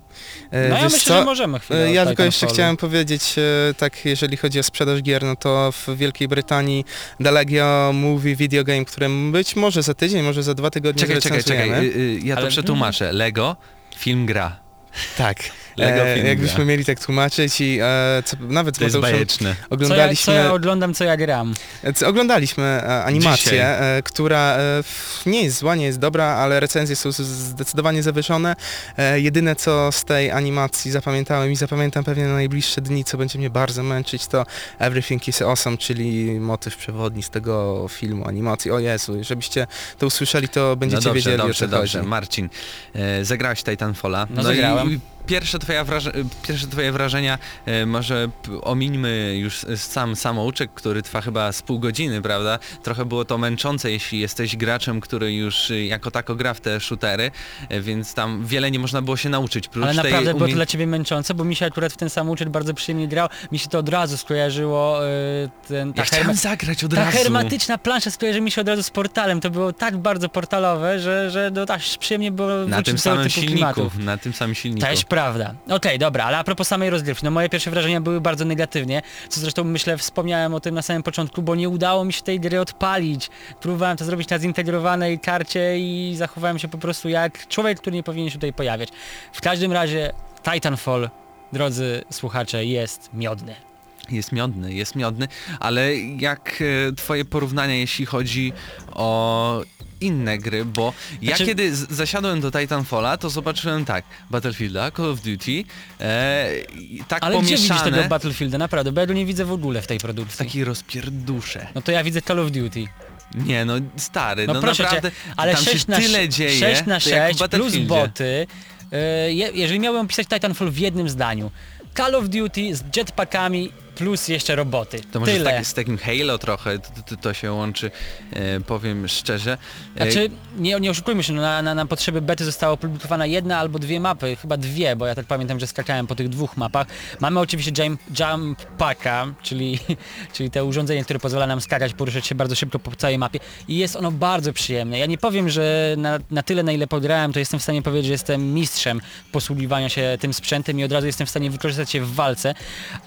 E,
No ja myślę,
co?
że możemy chwilę
E, Ja tylko jeszcze chciałem powiedzieć, e, tak jeżeli chodzi o sprzedaż gier, no to w Wielkiej Brytanii Delegio Movie Video Game, które być może za tydzień, może za dwa tygodnie
Czekaj, czekaj, czekaj. Ja to
Ale-
przetłumaczę. Lego, film gra.
Tak.
Lego
E, jakbyśmy mieli tak tłumaczyć i e, co, nawet
To jest bajeczne.
Co ja, co
oglądaliśmy,
ja oglądam, co ja gram.
c- oglądaliśmy e, animację, e, która e, f- nie jest zła, nie jest dobra, ale recenzje są zdecydowanie zawyżone. E, jedyne co z tej animacji zapamiętałem i zapamiętam pewnie na najbliższe dni, co będzie mnie bardzo męczyć, to Everything is Awesome, czyli motyw przewodni z tego filmu, animacji. O Jezu, żebyście to usłyszeli, to będziecie
no dobrze,
wiedzieli
dobrze,
o co
dobrze.
chodzi.
Marcin, e, zagrałeś Titanfalla.
No
i-
zagrałem.
I, pierwsze, twoja wraże, pierwsze twoje wrażenia, e, może omińmy już sam samouczek, który trwa chyba z pół godziny, prawda? Trochę było to męczące, jeśli jesteś graczem, który już e, jako tako gra w te shootery, e, więc tam wiele nie można było się nauczyć. Prócz
Ale naprawdę było to dla ciebie męczące, bo mi się akurat w ten sam uczet bardzo przyjemnie grał. Mi się to od razu skojarzyło, y, ten, ta,
Ja chciałem zagrać od
ta
razu.
hermetyczna plansza skojarzy mi się od razu z portalem. To było tak bardzo portalowe, że, że no, tak przyjemnie było
Na tym samym silniku,
klimatów.
na tym samym silniku.
Też prawda. Okej, dobra, ale a propos samej rozgrywki, no moje pierwsze wrażenia były bardzo negatywnie, co zresztą myślę wspomniałem o tym na samym początku, bo nie udało mi się tej gry odpalić. Próbowałem to zrobić na zintegrowanej karcie i zachowałem się po prostu jak człowiek, który nie powinien się tutaj pojawiać. W każdym razie Titanfall, drodzy słuchacze, jest miodny.
Jest miodny, jest miodny, ale jak e, twoje porównania, jeśli chodzi o inne gry, bo ja
Znaczy-
kiedy zasiadłem do Titanfalla, to zobaczyłem tak, Battlefielda, Call of Duty, e, tak
Ale gdzie
pomieszane,
widzisz tego Battlefielda? Naprawdę, bo ja go nie widzę w ogóle w tej produkcji.
taki rozpierdusze.
No to ja widzę Call of Duty.
Nie no, stary,
No,
no,
proszę
naprawdę,
cię, ale
tam
6
się
na,
tyle dzieje,
6 na
to jak w
6 plus boty. je- jeżeli miałbym opisać Titanfall w jednym zdaniu. Call of Duty z jetpackami plus jeszcze roboty.
To może z,
Tyle.
tak, z takim Halo trochę to, to, się łączy, e, powiem szczerze. E,
Znaczy, nie, nie oszukujmy się, no na, na, na potrzeby bety została opublikowana jedna albo dwie mapy, chyba dwie, bo ja tak pamiętam, że skakałem po tych dwóch mapach. Mamy oczywiście jump, jump packa, czyli, czyli to urządzenie, które pozwala nam skakać, poruszać się bardzo szybko po całej mapie i jest ono bardzo przyjemne. Ja nie powiem, że na, na tyle, na ile pograłem, to jestem w stanie powiedzieć, że jestem mistrzem posługiwania się tym sprzętem i od razu jestem w stanie wykorzystać się w walce,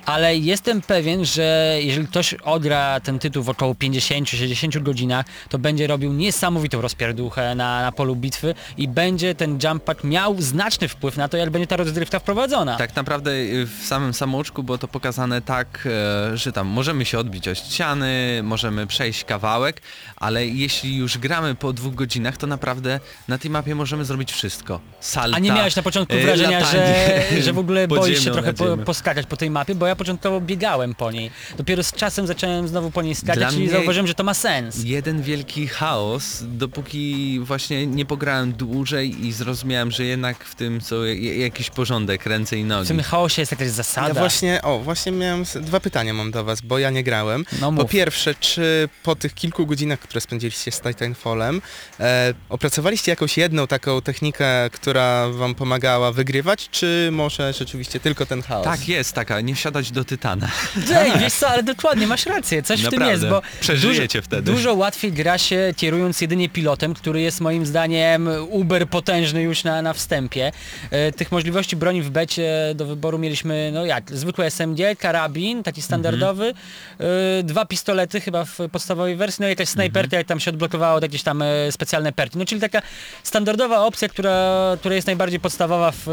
ale jestem pewien, że jeżeli ktoś ogra ten tytuł w około 50-60 godzinach, to będzie robił niesamowitą rozpierduchę na, na polu bitwy i będzie ten jump pack miał znaczny wpływ na to, jak będzie ta rozgrywka wprowadzona.
Tak naprawdę y, w samym samouczku było to pokazane tak, e, że tam możemy się odbić od ściany, możemy przejść kawałek, ale jeśli już gramy po dwóch godzinach, to naprawdę na tej mapie możemy zrobić wszystko. Salta,
A nie miałeś na początku
e,
wrażenia, że,
latanie
że w ogóle boisz się trochę po, poskakać po tej mapie, bo ja początkowo biegałem po niej. Dopiero z czasem zacząłem znowu po niej skakać i zauważyłem, że to ma sens.
Jeden wielki chaos, dopóki właśnie nie pograłem dłużej i zrozumiałem, że jednak w tym są jakiś porządek, ręce i
W
nogi.
tym chaosie jest jakaś zasada.
Ja właśnie, o, właśnie miałem dwa pytania mam do was, bo ja nie grałem.
No
Po pierwsze, czy po tych kilku godzinach, które spędziliście z Titanfallem, e, opracowaliście jakąś jedną taką technikę, która wam pomagała wygrywać, czy może rzeczywiście tylko ten chaos?
Tak, jest taka, nie wsiadać do Tytana.
Ej, wiesz co, ale dokładnie, masz rację, coś w tym
Naprawdę.
jest, bo
Przeżyjecie
dużo,
wtedy.
dużo łatwiej gra się kierując jedynie pilotem, który jest moim zdaniem uber potężny już na, na wstępie. E, tych możliwości broni w becie do wyboru mieliśmy, no jak, zwykłe SMG, karabin, taki standardowy, e, dwa pistolety chyba w podstawowej wersji, no i jakaś snajperka, jak tam się odblokowało, jakieś tam e, specjalne perki. No czyli taka standardowa opcja, która, która jest najbardziej podstawowa w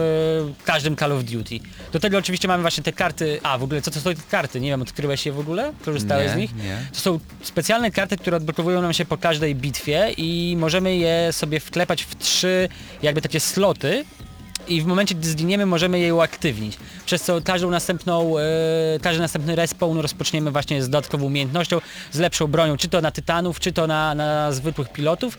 każdym Call of Duty. Do tego oczywiście mamy właśnie te karty, a w ogóle co to karty? Nie wiem, odkryłeś je w ogóle? Korzystałeś
Nie,
z nich?
nie.
To są specjalne karty, które odblokowują nam się po każdej bitwie i możemy je sobie wklepać w trzy jakby takie sloty i w momencie, gdy zginiemy, możemy je uaktywnić. Przez co każdą następną, e, każdy następny respawn rozpoczniemy właśnie z dodatkową umiejętnością, z lepszą bronią, czy to na tytanów, czy to na, na zwykłych pilotów.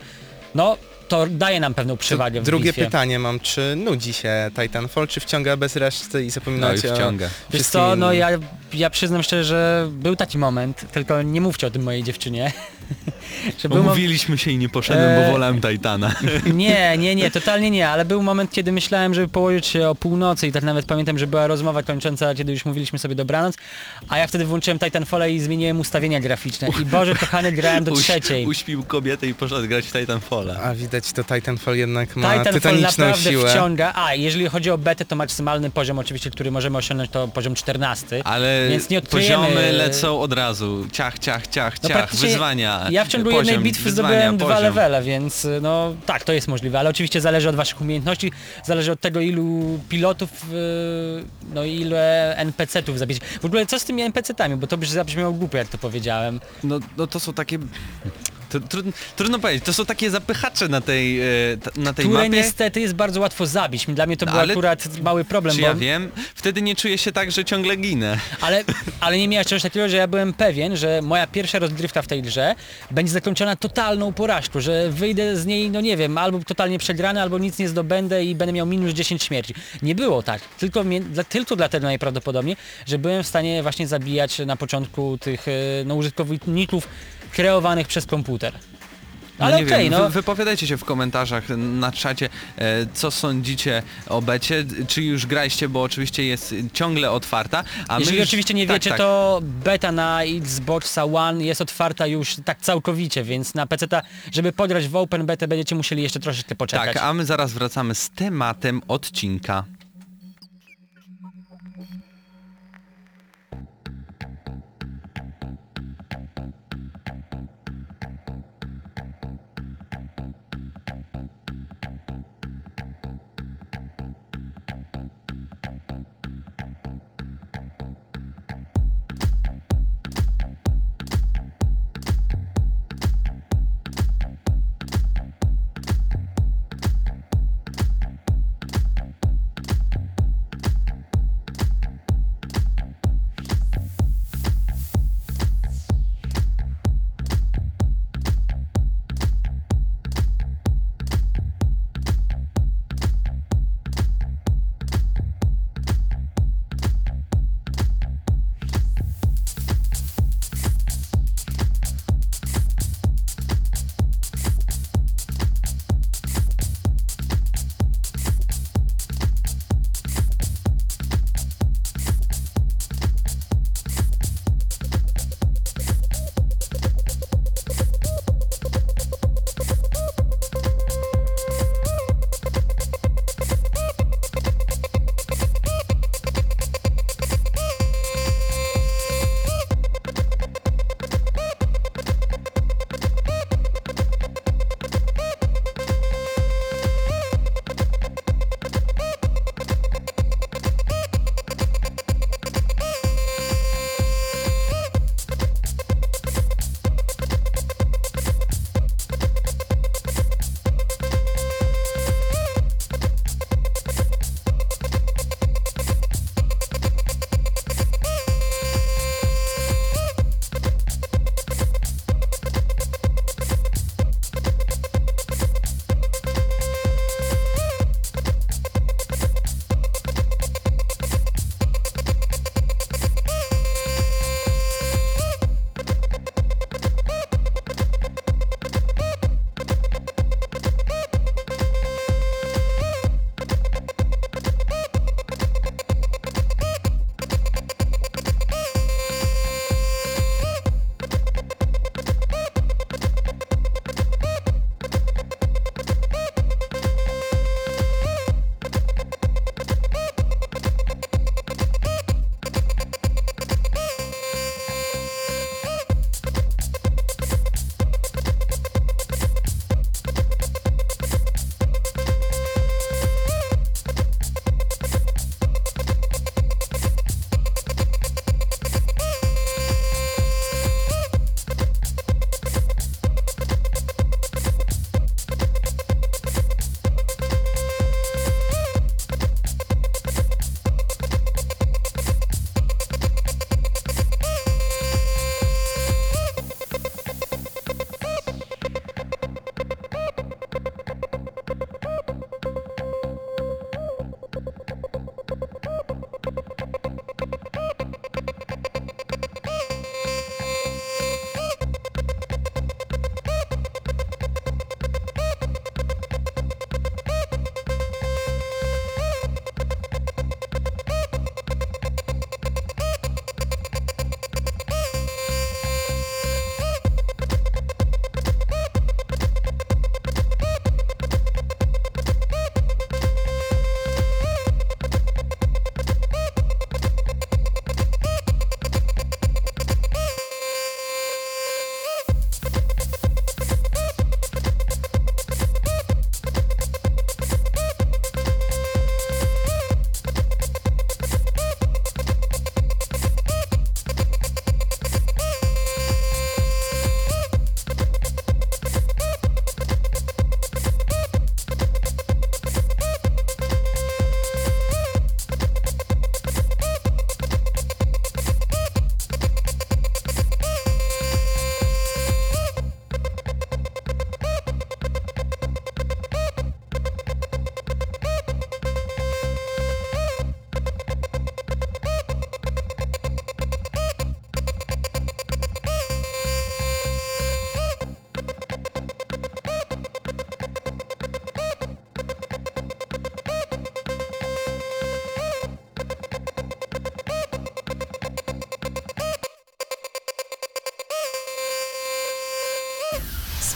No, to daje nam pewną przewagę w
Drugie
bitwie.
pytanie mam, czy nudzi się Titanfall, czy wciąga bez reszty i
No i
zapominacie o
wciąga.
Wiesz co, no ja, ja przyznam szczerze, że był taki moment, tylko nie mówcie o tym mojej dziewczynie. że był
Umówiliśmy się i nie poszedłem, bo
Eee.
wolałem Titana.
Nie, nie, nie, totalnie nie, ale był moment, kiedy myślałem, żeby położyć się o północy i tak nawet pamiętam, że była rozmowa kończąca, kiedy już mówiliśmy sobie dobranoc, a ja wtedy włączyłem Titanfalla i zmieniłem ustawienia graficzne i Boże kochany, grałem do
Uś-
trzeciej.
Uśpił kobietę i poszedł grać w Titanfalla.
A widać, to Titanfall jednak ma
Titanfall
tytaniczną
naprawdę
siłę.
wciąga. A, jeżeli chodzi o betę, to maksymalny poziom oczywiście, który możemy osiągnąć to poziom 14.
Ale
Więc nie odkryjemy-
poziomy lecą od razu. Ciach, ciach, ciach,
No
ciach.
praktycznie
Wyzwania.
Ja w ciągu
poziom,
jednej bitwy zdobyłem dwa
poziom.
levele, więc y, no tak, to jest możliwe, ale oczywiście zależy od waszych umiejętności, zależy od tego ilu pilotów, y, no i ile NPC-ów zabić. W ogóle co z tymi NPC-tami, bo to by zabrzmiało głupio jak to powiedziałem.
No, no to są takie trudno, trudno powiedzieć, to są takie zapychacze na tej, e, ta- na tej
które
mapie.
niestety jest bardzo łatwo zabić. Dla mnie to
No,
był
ale
akurat mały problem,
Czy
bo
ja wiem? Wtedy nie czuję się tak, że ciągle ginę.
Ale, ale nie miałeś czegoś takiego, że ja byłem pewien, że moja pierwsza rozgrywka w tej grze będzie zakończona totalną porażką, że wyjdę z niej, no nie wiem, albo totalnie przegrany, albo nic nie zdobędę i będę miał minus 10 śmierci. Nie było tak. Tylko, mnie, dla, tylko dlatego najprawdopodobniej, że byłem w stanie właśnie zabijać na początku tych e, no, użytkowników kreowanych przez komputer. Ale
no nie
okej,
wiem,
no.
wy, wypowiadajcie się w komentarzach na czacie, e, co sądzicie o becie, czy już graliście, bo oczywiście jest ciągle otwarta. A
Jeżeli
już,
oczywiście nie
tak,
wiecie,
tak.
to beta na Xboxa One jest otwarta już tak całkowicie, więc na PC, żeby pograć w Open Betę będziecie musieli jeszcze troszeczkę poczekać.
Tak, a my zaraz wracamy z tematem odcinka.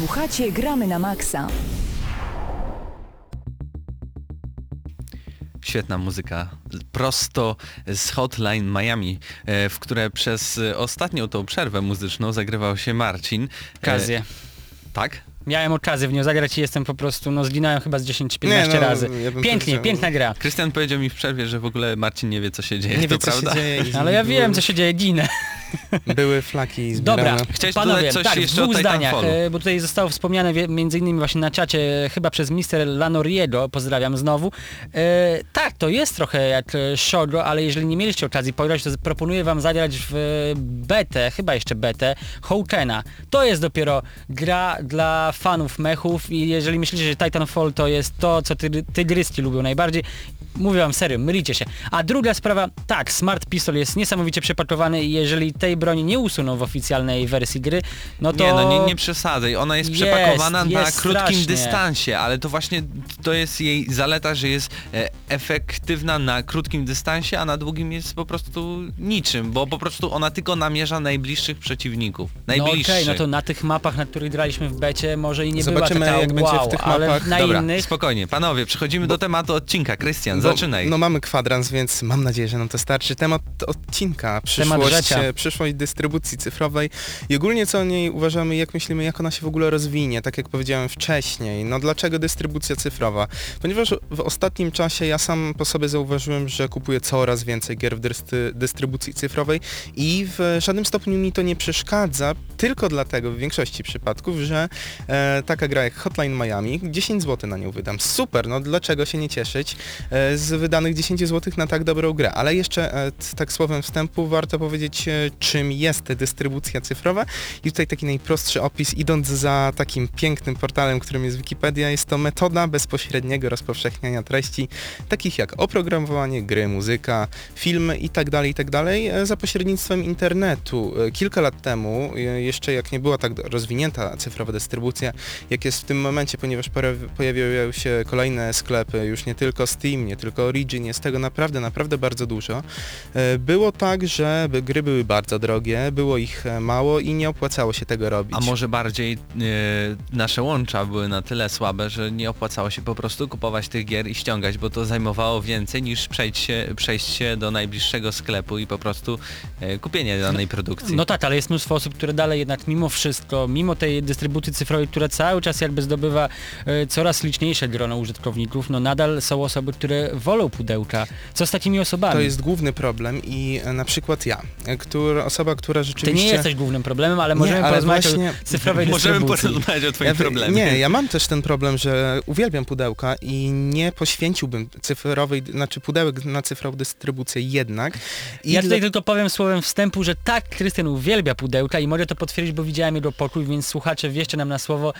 Słuchacie Gramy na Maxa.
Świetna muzyka, prosto z Hotline Miami, e, w które przez ostatnią tą przerwę muzyczną zagrywał się Marcin. E,
Okazję.
Tak?
Miałem okazję w nią zagrać i jestem po prostu, no zginąłem chyba z 10-15
Nie, no,
razy.
ja
Pięknie, piękna gra.
Krystian powiedział mi w przerwie, że w ogóle Marcin nie wie co się dzieje,
Nie
to
wie co
prawda?
się dzieje.
Ale ja wiem, co się dzieje, ginę.
Były flaki zbierane.
Dobra,
Chciałeś
panowie,
dodać coś
tak,
jeszcze
w dwóch
o
zdaniach, e, bo tutaj zostało wspomniane między innymi właśnie na czacie, chyba przez Mister Lanoriego, pozdrawiam znowu. E, tak, to jest trochę jak e, Shogo, ale jeżeli nie mieliście okazji pograć, to proponuję wam zagrać w e, betę, chyba jeszcze betę, Houkena. To jest dopiero gra dla fanów mechów i jeżeli myślicie, że Titanfall to jest to, co ty, tygryski lubią najbardziej, Mówię wam serio, mylicie się. A druga sprawa, tak, Smart Pistol jest niesamowicie przepakowany i jeżeli tej broni nie usuną w oficjalnej wersji gry, no to...
Nie, no nie, nie przesadzaj. Ona jest,
Jest,
przepakowana na
jest
krótkim
strasznie.
dystansie, ale to właśnie to jest jej zaleta, że jest e, efektywna na krótkim dystansie, a na długim jest po prostu niczym, bo po prostu ona tylko namierza najbliższych przeciwników.
No okej,
Najbliższych.
no to na tych mapach, na których graliśmy w becie, może i nie
Zobaczymy,
była taka
jak będzie w
wow,
tych
ale
mapach.
na
Dobra,
innych...
spokojnie, panowie, przechodzimy do tematu odcinka. Krystian,
Bo-
zaczynaj.
No mamy kwadrans, więc mam nadzieję, że nam to starczy. Temat odcinka,
Temat
przyszłość,
życia.
e, przyszłość dystrybucji cyfrowej i ogólnie co o niej uważamy, jak myślimy, jak ona się w ogóle rozwinie, tak jak powiedziałem wcześniej. No dlaczego dystrybucja cyfrowa? Ponieważ w ostatnim czasie ja sam po sobie zauważyłem, że kupuję coraz więcej gier w dystry, dystrybucji cyfrowej i w żadnym stopniu mi to nie przeszkadza, tylko dlatego w większości przypadków, że e, taka gra jak Hotline Miami, 10 zł na nią wydam. Super, no dlaczego się nie cieszyć e, z wydanych 10 zł na tak dobrą grę. Ale jeszcze e, tak słowem wstępu warto powiedzieć, e, czym jest dystrybucja cyfrowa. I tutaj taki najprostszy opis, idąc za takim pięknym portalem, którym jest Wikipedia, jest to metoda bezpośredniego rozpowszechniania treści, takich jak oprogramowanie, gry, muzyka, filmy itd., itd. e, za pośrednictwem internetu. Kilka lat temu, e, jeszcze jak nie była tak rozwinięta cyfrowa dystrybucja, jak jest w tym momencie, ponieważ pojawi- pojawiają się kolejne sklepy, już nie tylko Steam, nie tylko Origin, jest tego naprawdę, naprawdę bardzo dużo. E, Było tak, że gry były bardzo drogie, było ich e, mało i nie opłacało się tego robić.
A może bardziej e, nasze łącza były na tyle słabe, że nie opłacało się po prostu kupować tych gier i ściągać, bo to zajmowało więcej niż przejść się, przejść się do najbliższego sklepu i po prostu e, kupienie danej produkcji.
No tak, ale jest mnóstwo osób, które dalej jednak mimo wszystko, mimo tej dystrybucji cyfrowej, która cały czas jakby zdobywa e, coraz liczniejsze grono użytkowników, no nadal są osoby, które wolą pudełka. Co z takimi osobami?
To jest główny problem i na przykład ja, która, osoba, która
Ty
rzeczywiście...
nie jesteś głównym problemem, ale możemy
ale
porozmawiać
właśnie-
o cyfrowej
Możemy porozmawiać o twoim
Ja,
problemie.
nie, ja mam też ten problem, że uwielbiam pudełka i nie poświęciłbym cyfrowej, znaczy pudełek na cyfrową dystrybucję jednak. I
Ja tutaj
dla-
tylko powiem słowem wstępu, że tak, Krystian uwielbia pudełka i mogę to potwierdzić, bo widziałem jego pokój, więc słuchacze, wierzcie nam na słowo,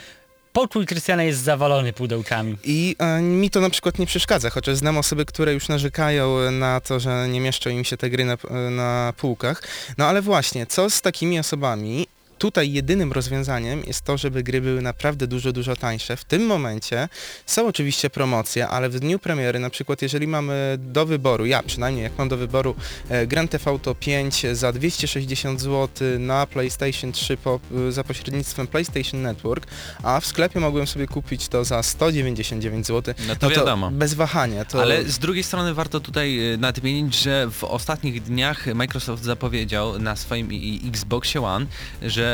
pokój Krystiana jest zawalony pudełkami.
I e, mi to na przykład nie przeszkadza, chociaż znam osoby, które już narzekają na to, że nie mieszczą im się te gry na, na półkach. No ale właśnie, co z takimi osobami? Tutaj jedynym rozwiązaniem jest to, żeby gry były naprawdę dużo, dużo tańsze. W tym momencie są oczywiście promocje, ale w dniu premiery, na przykład jeżeli mamy do wyboru, ja przynajmniej jak mam do wyboru e, Grand Theft Auto 5 za 260 zł na PlayStation 3 po, e, za pośrednictwem PlayStation Network, a w sklepie mogłem sobie kupić to za 199 zł,
No to wiadomo.
bez wahania. To...
Ale z drugiej strony warto tutaj e, nadmienić, że w ostatnich dniach Microsoft zapowiedział na swoim Xboxie One, że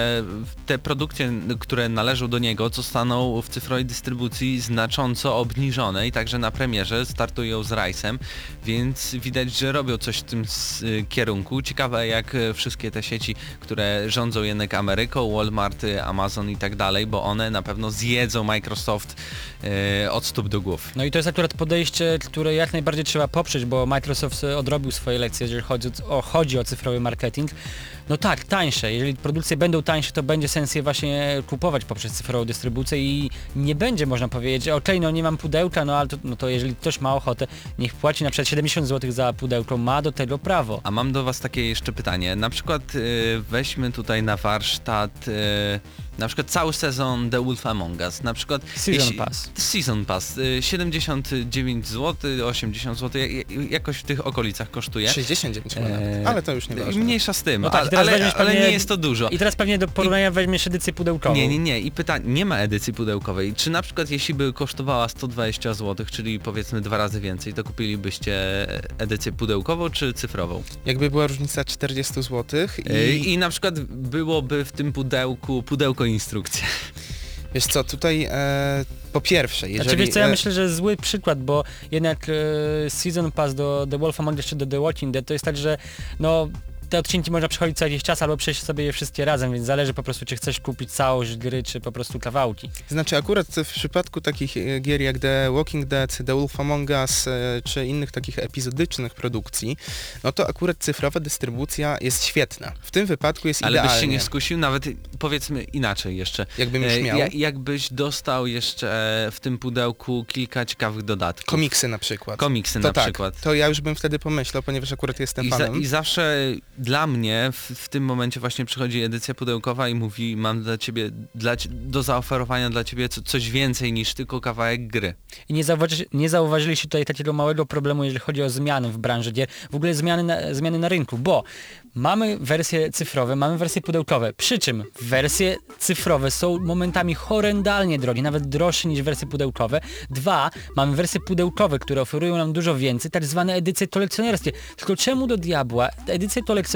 te produkcje, które należą do niego, zostaną w cyfrowej dystrybucji znacząco obniżone i także na premierze startują z Rice'em, więc widać, że robią coś w tym y, kierunku. Ciekawe jak wszystkie te sieci, które rządzą jednak Ameryką, Walmart, y, Amazon i tak dalej, bo one na pewno zjedzą Microsoft e, od stóp do głów.
No i to jest akurat podejście, które jak najbardziej trzeba poprzeć, bo Microsoft e, odrobił swoje lekcje, jeżeli chodzi o, chodzi o cyfrowy marketing. No tak, tańsze. Jeżeli produkcje będą tańsze, to będzie sens je właśnie kupować poprzez cyfrową dystrybucję i nie będzie można powiedzieć, okej, no nie mam pudełka, no ale to, no to jeżeli ktoś ma ochotę, niech płaci na przykład 70 zł za pudełko, ma do tego prawo.
A mam do Was takie jeszcze pytanie. Na przykład y, weźmy tutaj na warsztat y, Na przykład cały sezon The Wolf Among Us, na przykład...
Season Pass.
Season Pass. y, 79 zł, 80 zł, jakoś w tych okolicach kosztuje.
69 chyba nawet,
Eee,
ale to już nie ważne.
Mniejsza z tym,
No tak,
ale, ale, ale nie jest to dużo.
I teraz pewnie do porównania weźmiesz edycję pudełkową.
Nie, nie, nie. I pytanie, nie ma edycji pudełkowej. Czy na przykład jeśli by kosztowała 120 zł, czyli powiedzmy dwa razy więcej, to kupilibyście edycję pudełkową czy cyfrową?
Jakby była różnica 40 zł
I,
i
I na przykład byłoby w tym pudełku pudełko instrukcja.
wiesz co, tutaj e, po pierwsze, jeżeli...
Znaczy wiesz co, ja
e,
myślę, że zły przykład, bo jednak e, Season Pass do The Wolf Among Us czy do The Walking Dead to jest tak, że no te odcinki można przechodzić co jakiś czas albo przejść sobie je wszystkie razem, więc zależy po prostu czy chcesz kupić całość gry, czy po prostu kawałki.
Znaczy akurat w przypadku takich e, gier jak The Walking Dead, The Wolf Among Us e, czy innych takich epizodycznych produkcji, no to akurat cyfrowa dystrybucja jest świetna. W tym wypadku jest
Ale byś się nie skusił, nawet powiedzmy inaczej jeszcze.
Jakbym już
E,
miał.
ja- jakbyś dostał jeszcze w tym pudełku kilka ciekawych dodatków.
Komiksy na przykład.
Komiksy
to
na
tak,
przykład.
To ja już bym wtedy pomyślał, ponieważ akurat jestem
I, za,
fanem.
I zawsze dla mnie w, w tym momencie właśnie przychodzi edycja pudełkowa i mówi mam dla ciebie, dla, do zaoferowania dla ciebie co, coś więcej niż tylko kawałek gry.
I nie, zauważy, nie zauważyliście tutaj takiego małego problemu, jeżeli chodzi o zmiany w branży gier, w ogóle zmiany na, zmiany na rynku, bo mamy wersje cyfrowe, mamy wersje pudełkowe, przy czym wersje cyfrowe są momentami horrendalnie drogie, nawet droższe niż wersje pudełkowe. Dwa, mamy wersje pudełkowe, które oferują nam dużo więcej, tak zwane edycje kolekcjonerskie. Tylko czemu do diabła edycje kolekcjonerskie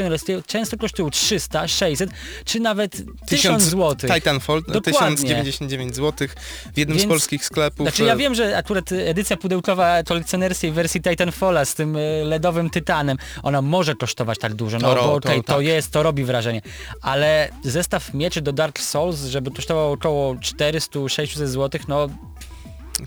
często kosztują 300, 600, czy nawet 1000 zł.
Titanfall
Dokładnie.
1099 zł w jednym z
Więc-
polskich sklepów.
Znaczy ja
e,
wiem, że akurat edycja pudełkowa kolekcjonerskiej wersji Titanfalla z tym e, LEDowym tytanem, ona może kosztować tak dużo, no
To
bo
to
okej, to,
tak.
jest, to robi wrażenie, ale zestaw mieczy do Dark Souls, żeby kosztował około 400-600 zł, no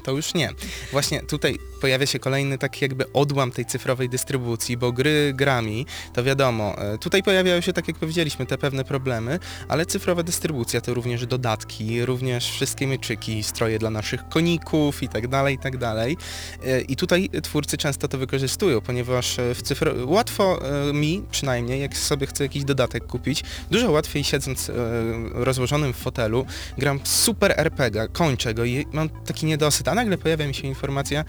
To już nie. Właśnie tutaj pojawia się kolejny tak jakby odłam tej cyfrowej dystrybucji, bo gry grami, to wiadomo, e, tutaj pojawiają się, tak jak powiedzieliśmy, te pewne problemy, ale cyfrowa dystrybucja to również dodatki, również wszystkie mieczyki, stroje dla naszych koników i tak dalej, i tak dalej. E, I tutaj twórcy często to wykorzystują, ponieważ e, w cyfro... łatwo mi, przynajmniej, jak sobie chcę jakiś dodatek kupić, dużo łatwiej siedząc rozłożonym w fotelu, gram super RPG, kończę go i mam taki niedosyt, a nagle pojawia mi się informacja,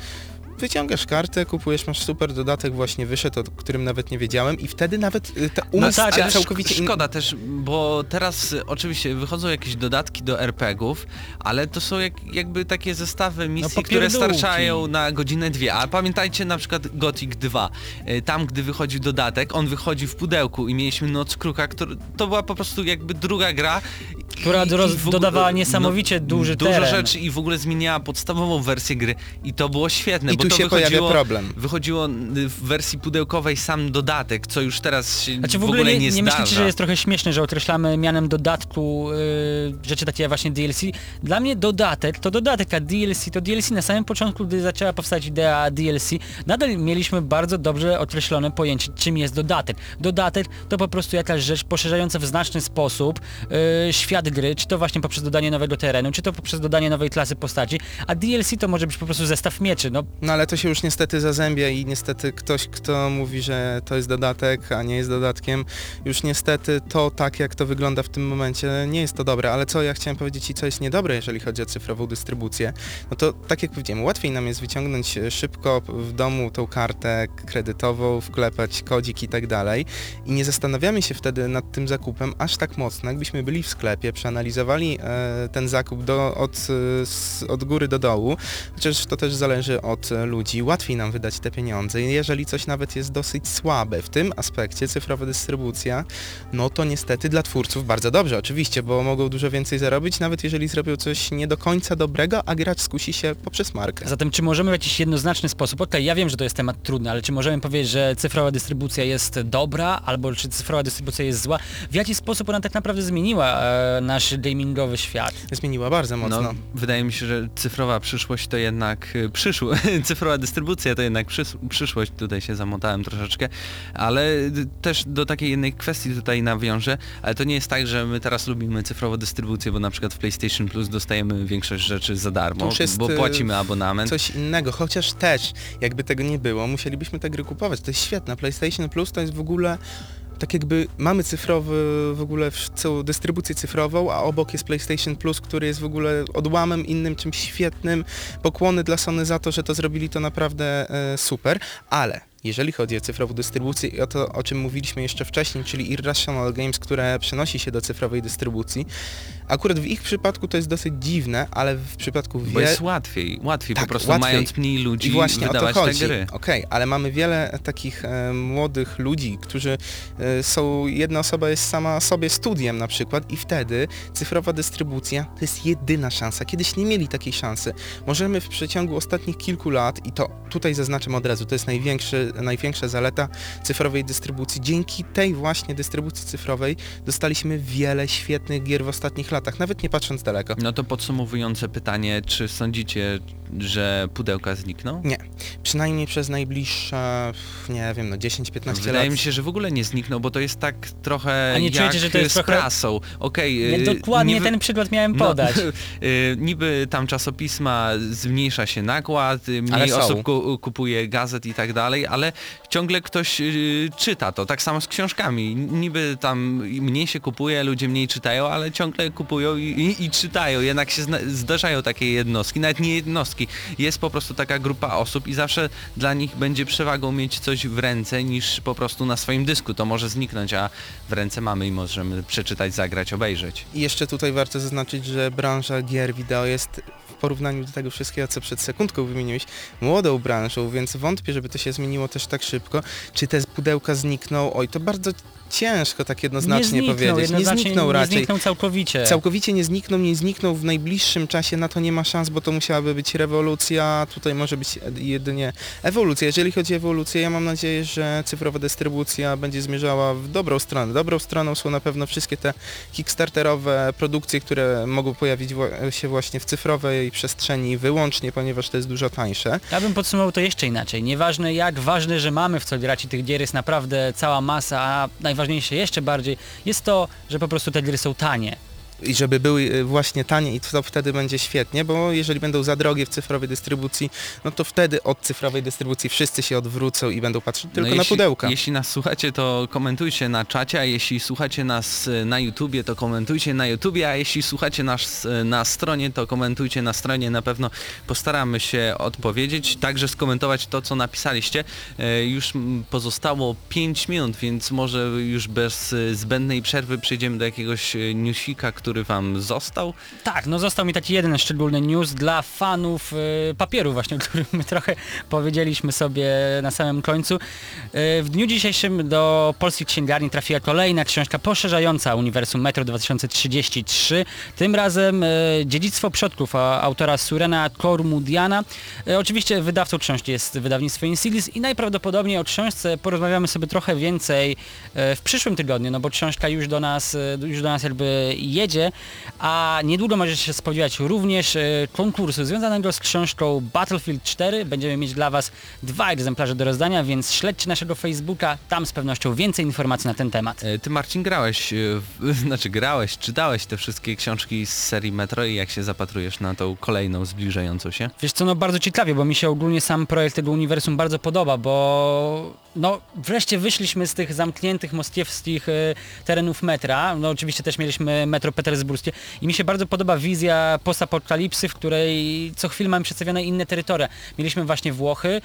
wyciągasz kartę, kupujesz, masz super dodatek właśnie wyszedł, o którym nawet nie wiedziałem i wtedy nawet y, ta umysł
tak, ale
całkowicie
szk- szkoda też, bo teraz y, oczywiście wychodzą jakieś dodatki do RPG-ów, ale to są jak, jakby takie zestawy misji, które
popierdółki.
starczają na godzinę, dwie. A pamiętajcie na przykład Gothic 2. Y, Tam, gdy wychodzi dodatek, on wychodzi w pudełku i mieliśmy Noc Kruka, który, to była po prostu jakby druga gra.
Która
ogóle-
dodawała niesamowicie duży
Dużo
teren.
rzeczy i w ogóle zmieniała podstawową wersję gry i to było świetne,
I
bo
tu się pojawia
wychodziło,
problem.
wychodziło y, w wersji pudełkowej sam dodatek, co już teraz się
Znaczy
w ogóle, nie,
nie, nie
zdarza.
myślicie, że jest trochę śmieszne, że określamy mianem dodatku y, rzeczy takie jak właśnie DLC? Dla mnie dodatek to dodatek, a DLC to DLC. Na samym początku, gdy zaczęła powstać idea DLC, nadal mieliśmy bardzo dobrze określone pojęcie, czym jest dodatek. Dodatek to po prostu jakaś rzecz poszerzająca w znaczny sposób y, świat gry, czy to właśnie poprzez dodanie nowego terenu, czy to poprzez dodanie nowej klasy postaci, a DLC to może być po prostu zestaw mieczy. No,
No ale to się już niestety zazębia i niestety ktoś, kto mówi, że to jest dodatek, a nie jest dodatkiem, już niestety to tak jak to wygląda w tym momencie nie jest to dobre, ale co ja chciałem powiedzieć i co jest niedobre, jeżeli chodzi o cyfrową dystrybucję, no to tak jak powiedziałem, łatwiej nam jest wyciągnąć e, szybko w domu tą kartę kredytową, wklepać kodzik i tak dalej. I nie zastanawiamy się wtedy nad tym zakupem aż tak mocno, jakbyśmy byli w sklepie, przeanalizowali e, ten zakup do, od, e, s- od góry do dołu, chociaż to też zależy od e, ludzi, łatwiej nam wydać te pieniądze. I Jeżeli coś nawet jest dosyć słabe w tym aspekcie, cyfrowa dystrybucja, no to niestety dla twórców bardzo dobrze, oczywiście, bo mogą dużo więcej zarobić, nawet jeżeli zrobią coś nie do końca dobrego, a gracz skusi się poprzez markę.
Zatem czy możemy w jakiś jednoznaczny sposób, okej, ja wiem, że to jest temat trudny, ale czy możemy powiedzieć, że cyfrowa dystrybucja jest dobra, albo czy cyfrowa dystrybucja jest zła? W jaki sposób ona tak naprawdę zmieniła e, nasz gamingowy świat?
Zmieniła bardzo mocno.
No, wydaje mi się, że cyfrowa przyszłość to jednak y, przyszło, cyfrowa dystrybucja to jednak przys- przyszłość, tutaj się zamotałem troszeczkę, ale też do takiej jednej kwestii tutaj nawiążę, ale to nie jest tak, że my teraz lubimy cyfrową dystrybucję, bo na przykład w PlayStation Plus dostajemy większość rzeczy za darmo, bo
y,
płacimy abonament.
Coś innego, chociaż też, jakby tego nie było, musielibyśmy te gry kupować. To jest świetne. PlayStation Plus to jest w ogóle tak jakby mamy cyfrowy w ogóle całą dystrybucję cyfrową, a obok jest PlayStation Plus, który jest w ogóle odłamem innym, czymś świetnym. Pokłony dla Sony za to, że to zrobili to naprawdę e, super, ale jeżeli chodzi o cyfrową dystrybucję i o to, o czym mówiliśmy jeszcze wcześniej, czyli Irrational Games, które przenosi się do cyfrowej dystrybucji, akurat w ich przypadku to jest dosyć dziwne, ale w przypadku
Bo
wie...
jest łatwiej, łatwiej
Tak,
po prostu
łatwiej.
mając mniej ludzi
I właśnie
wydawać
o to chodzi.
te gry.
Okej, ale mamy wiele takich e, młodych ludzi, którzy e, są, jedna osoba jest sama sobie studiem na przykład i wtedy cyfrowa dystrybucja to jest jedyna szansa. Kiedyś nie mieli takiej szansy. Możemy w przeciągu ostatnich kilku lat, i to tutaj zaznaczam od razu, to jest największy, największa zaleta cyfrowej dystrybucji. Dzięki tej właśnie dystrybucji cyfrowej dostaliśmy wiele świetnych gier w ostatnich latach, nawet nie patrząc daleko.
No to podsumowujące pytanie, czy sądzicie, że pudełka znikną?
Nie, przynajmniej przez najbliższe, nie wiem, no 10-15 lat.
Wydaje mi się, że w ogóle nie znikną, bo to jest tak trochę
A nie
jak
czujecie, że to jest
z
trochę-
prasą. Okej,
Ja
y,
dokładnie
niby-
ten przykład miałem
no,
podać.
y, niby tam czasopisma zmniejsza się nakład, mniej osób ku, kupuje gazet i tak dalej, ale ciągle ktoś y, czyta to. Tak samo z książkami. Niby tam mniej się kupuje, ludzie mniej czytają, ale ciągle kupują i, i, i czytają. Jednak się zdarzają takie jednostki, nawet nie jednostki. Jest po prostu taka grupa osób i zawsze dla nich będzie przewagą mieć coś w ręce niż po prostu na swoim dysku. To może zniknąć, a w ręce mamy i możemy przeczytać, zagrać, obejrzeć.
I jeszcze tutaj warto zaznaczyć, że branża gier wideo jest w porównaniu do tego wszystkiego, co przed sekundką wymieniłeś, młodą branżą, więc wątpię, żeby to się zmieniło też tak szybko. Czy te pudełka znikną? Oj, to bardzo ciężko tak jednoznacznie
nie
powiedzieć. Nie
jednoznacznie
znikną
nie
raczej.
zniknął całkowicie.
Całkowicie nie znikną, nie znikną w najbliższym czasie, na to nie ma szans, bo to musiałaby być rewolucja, tutaj może być jedynie ewolucja. Jeżeli chodzi o ewolucję, ja mam nadzieję, że cyfrowa dystrybucja będzie zmierzała w dobrą stronę. Dobrą stroną są na pewno wszystkie te kickstarterowe produkcje, które mogą pojawić się właśnie w cyfrowej przestrzeni wyłącznie, ponieważ to jest dużo tańsze.
Ja bym podsumował to jeszcze inaczej. Nieważne jak ważne, że mamy w co i tych gier jest naprawdę cała masa, a najważniejsze jeszcze bardziej jest to, że po prostu te gry są tanie.
I żeby były y, właśnie tanie i to wtedy będzie świetnie, bo jeżeli będą za drogie w cyfrowej dystrybucji, no to wtedy od cyfrowej dystrybucji wszyscy się odwrócą i będą patrzeć tylko
No
na
jeśli,
pudełka.
Jeśli nas słuchacie, to komentujcie na czacie, a jeśli słuchacie nas y, na YouTubie, to komentujcie na YouTubie, a jeśli słuchacie nas y, na stronie, to komentujcie na stronie. Na pewno postaramy się odpowiedzieć, także skomentować to, co napisaliście. Już pozostało 5 minut, więc może już bez zbędnej przerwy przejdziemy do jakiegoś newsika, który wam został.
Tak, no został mi taki jeden szczególny news dla fanów y, papieru właśnie, o którym my trochę powiedzieliśmy sobie na samym końcu. Y, w dniu dzisiejszym do polskich księgarni trafiła kolejna książka poszerzająca uniwersum Metro 2033. Tym razem y, Dziedzictwo Przodków a, autora Surena Kormudiana. Y, oczywiście wydawcą książki jest wydawnictwo Insilis i najprawdopodobniej o książce porozmawiamy sobie trochę więcej y, w przyszłym tygodniu, no bo książka już do nas, y, już do nas jakby jedzie, a niedługo możecie się spodziewać również e, konkursu związanego z książką Battlefield 4. Będziemy mieć dla Was dwa egzemplarze do rozdania, więc śledźcie naszego Facebooka, tam z pewnością więcej informacji na ten temat.
E, Ty Marcin grałeś, w, znaczy grałeś, czytałeś te wszystkie książki z serii Metro i jak się zapatrujesz na tą kolejną zbliżającą się?
Wiesz co, no bardzo ciekawie, bo mi się ogólnie sam projekt tego uniwersum bardzo podoba, bo no wreszcie wyszliśmy z tych zamkniętych moskiewskich e, terenów metra, no oczywiście też mieliśmy metro petersburskie i mi się bardzo podoba wizja postapokalipsy, w której co chwilę mamy przedstawione inne terytoria. Mieliśmy właśnie Włochy, e,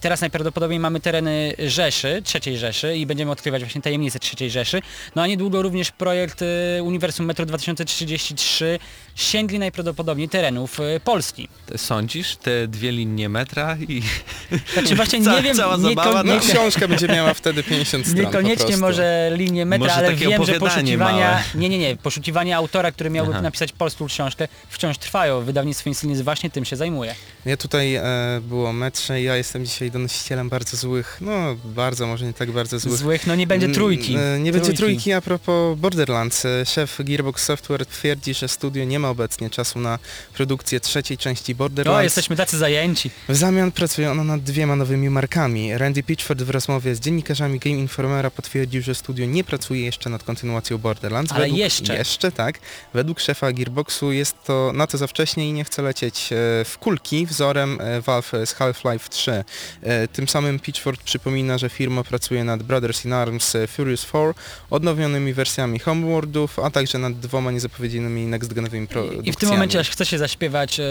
teraz najprawdopodobniej mamy tereny Rzeszy, trzeciej Rzeszy i będziemy odkrywać właśnie tajemnice trzeciej Rzeszy, no a niedługo również projekt e, uniwersum metro 2033 sięgli najprawdopodobniej terenów e, Polski.
Sądzisz te dwie linie metra i
Znaczy właśnie
Ca-
nie wiem,
cała zabawa,
No,
nie-
książka będzie miała wtedy 50 stron
Niekoniecznie może linię metra,
Może
ale wiem, że poszukiwania...
małe.
Nie, nie, nie. Poszukiwania autora, który miałby
Aha.
napisać polską książkę, wciąż trwają. Wydawnictwo Insulinis właśnie tym się zajmuje.
Ja tutaj e, było metrze i ja jestem dzisiaj donosicielem bardzo złych, no bardzo, może nie tak bardzo złych.
Złych, no nie będzie trójki.
Mm, e, Nie będzie trójki a propos Borderlands. E, Szef Gearbox Software twierdzi, że studio nie ma obecnie czasu na produkcję trzeciej części Borderlands.
O, jesteśmy tacy zajęci.
W zamian pracuje ono nad dwiema nowymi markami. Randy Pitchford w rozmowie z dziennikarzami Game Informera potwierdził, że studio nie pracuje jeszcze nad kontynuacją Borderlands.
Ale
Według-
jeszcze.
Jeszcze tak. Według szefa Gearboxu jest to na to za wcześnie i nie chce lecieć e, w kulki wzorem e, Valve z Half-Life 3. E, Tym samym Pitchfork przypomina, że firma pracuje nad Brothers in Arms Furious 4, odnowionymi wersjami Homeworldów, a także nad dwoma niezapowiedzianymi next-genowymi produkcjami.
I w tym momencie aż chce się zaśpiewać e,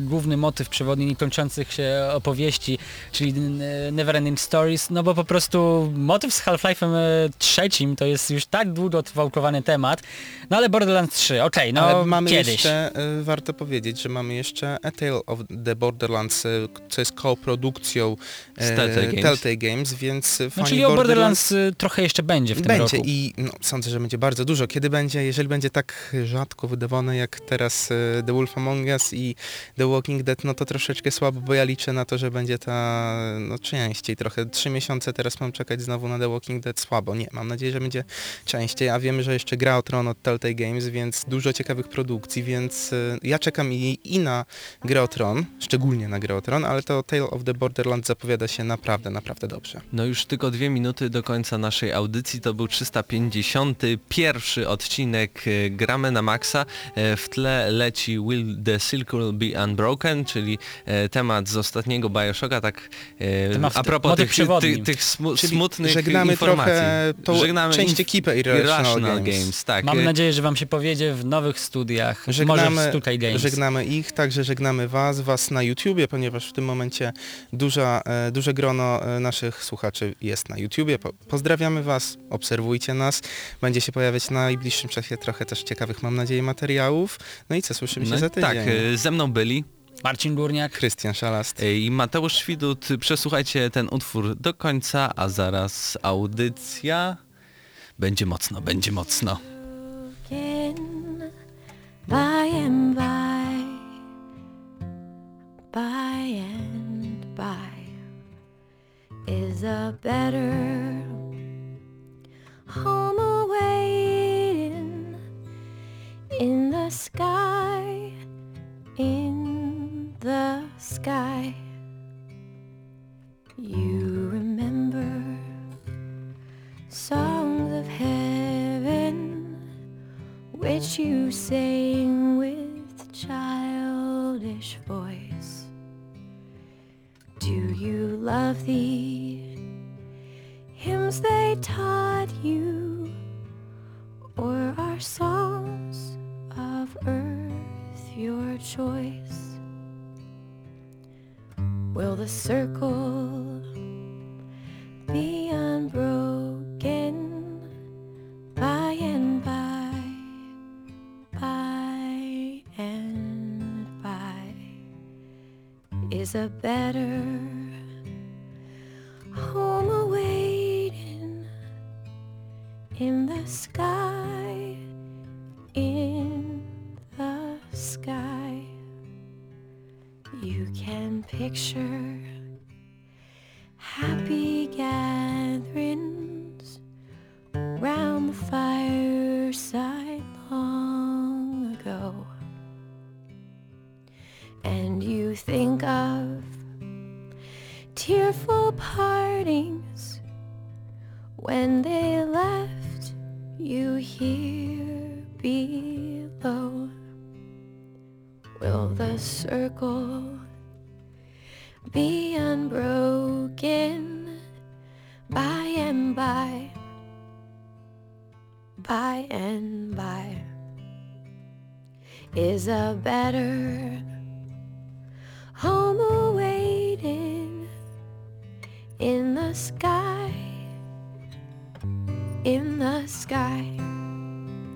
główny motyw przewodni niekończących się opowieści, czyli Neverending Stories, no bo po prostu motyw z Half-Life'em trzecim to jest już tak długo wałkowany temat, no ale Borderlands 3, okej, no
Ale mamy
kiedyś.
jeszcze, e, warto powiedzieć, że mamy jeszcze A Tale of the Borderlands, e, co jest koprodukcją e,
Z Telltale Games.
Telltale Games, więc
No
fani
czyli o Borderlands trochę jeszcze będzie w tym
Będzie
roku.
i no, sądzę, że będzie bardzo dużo. Kiedy będzie, jeżeli będzie tak rzadko wydawane jak teraz The Wolf Among Us i The Walking Dead, no to troszeczkę słabo, bo ja liczę na to, że będzie ta no częściej trochę. Trzy miesiące teraz mam czekać znowu na The Walking Dead słabo. Nie, mam nadzieję, że będzie częściej, a wiemy, że jeszcze gra o Tron od Telltale Games, więc dużo ciekawych produkcji, więc e, ja czekam i, i na grę o Tron, szczególnie na grę o Tron, ale to Tale of the Borderlands zapowiada się naprawdę, naprawdę dobrze.
No już tylko dwie minuty do końca naszej audycji. To był 351 odcinek e, Gramy na Maxa. E, W tle leci Will the Circle Be Unbroken, czyli temat z ostatniego Bioshocka, tak
Temat
a propos tych, tych, tych smu-
Czyli
smutnych
żegnamy
informacji.
trochę tą
żegnamy
część ekipy Irrational Games.
Games. Tak.
Mam nadzieję, że wam się powiedzie w nowych studiach, może w
Żegnamy,
Stukai Games.
żegnamy ich, także żegnamy Was, Was na YouTubie, ponieważ w tym momencie duża, e, duże grono e, naszych słuchaczy jest na YouTubie. Po, pozdrawiamy Was, obserwujcie nas. Będzie się pojawiać na najbliższym czasie trochę też ciekawych, mam nadzieję, materiałów. No i co, słyszymy się
no,
za tydzień.
tak, e, ze mną byli
Marcin Górniak.
Krystian Szalast.
i Mateusz Świdut. Przesłuchajcie ten utwór do końca, a zaraz audycja. Będzie mocno, będzie mocno.
Again by and by, by and by is a better home awaiting in the sky, in the sky. You remember songs which you sang with childish voice. Do you love the hymns they taught you, or are songs of earth your choice? Will the circle is a better better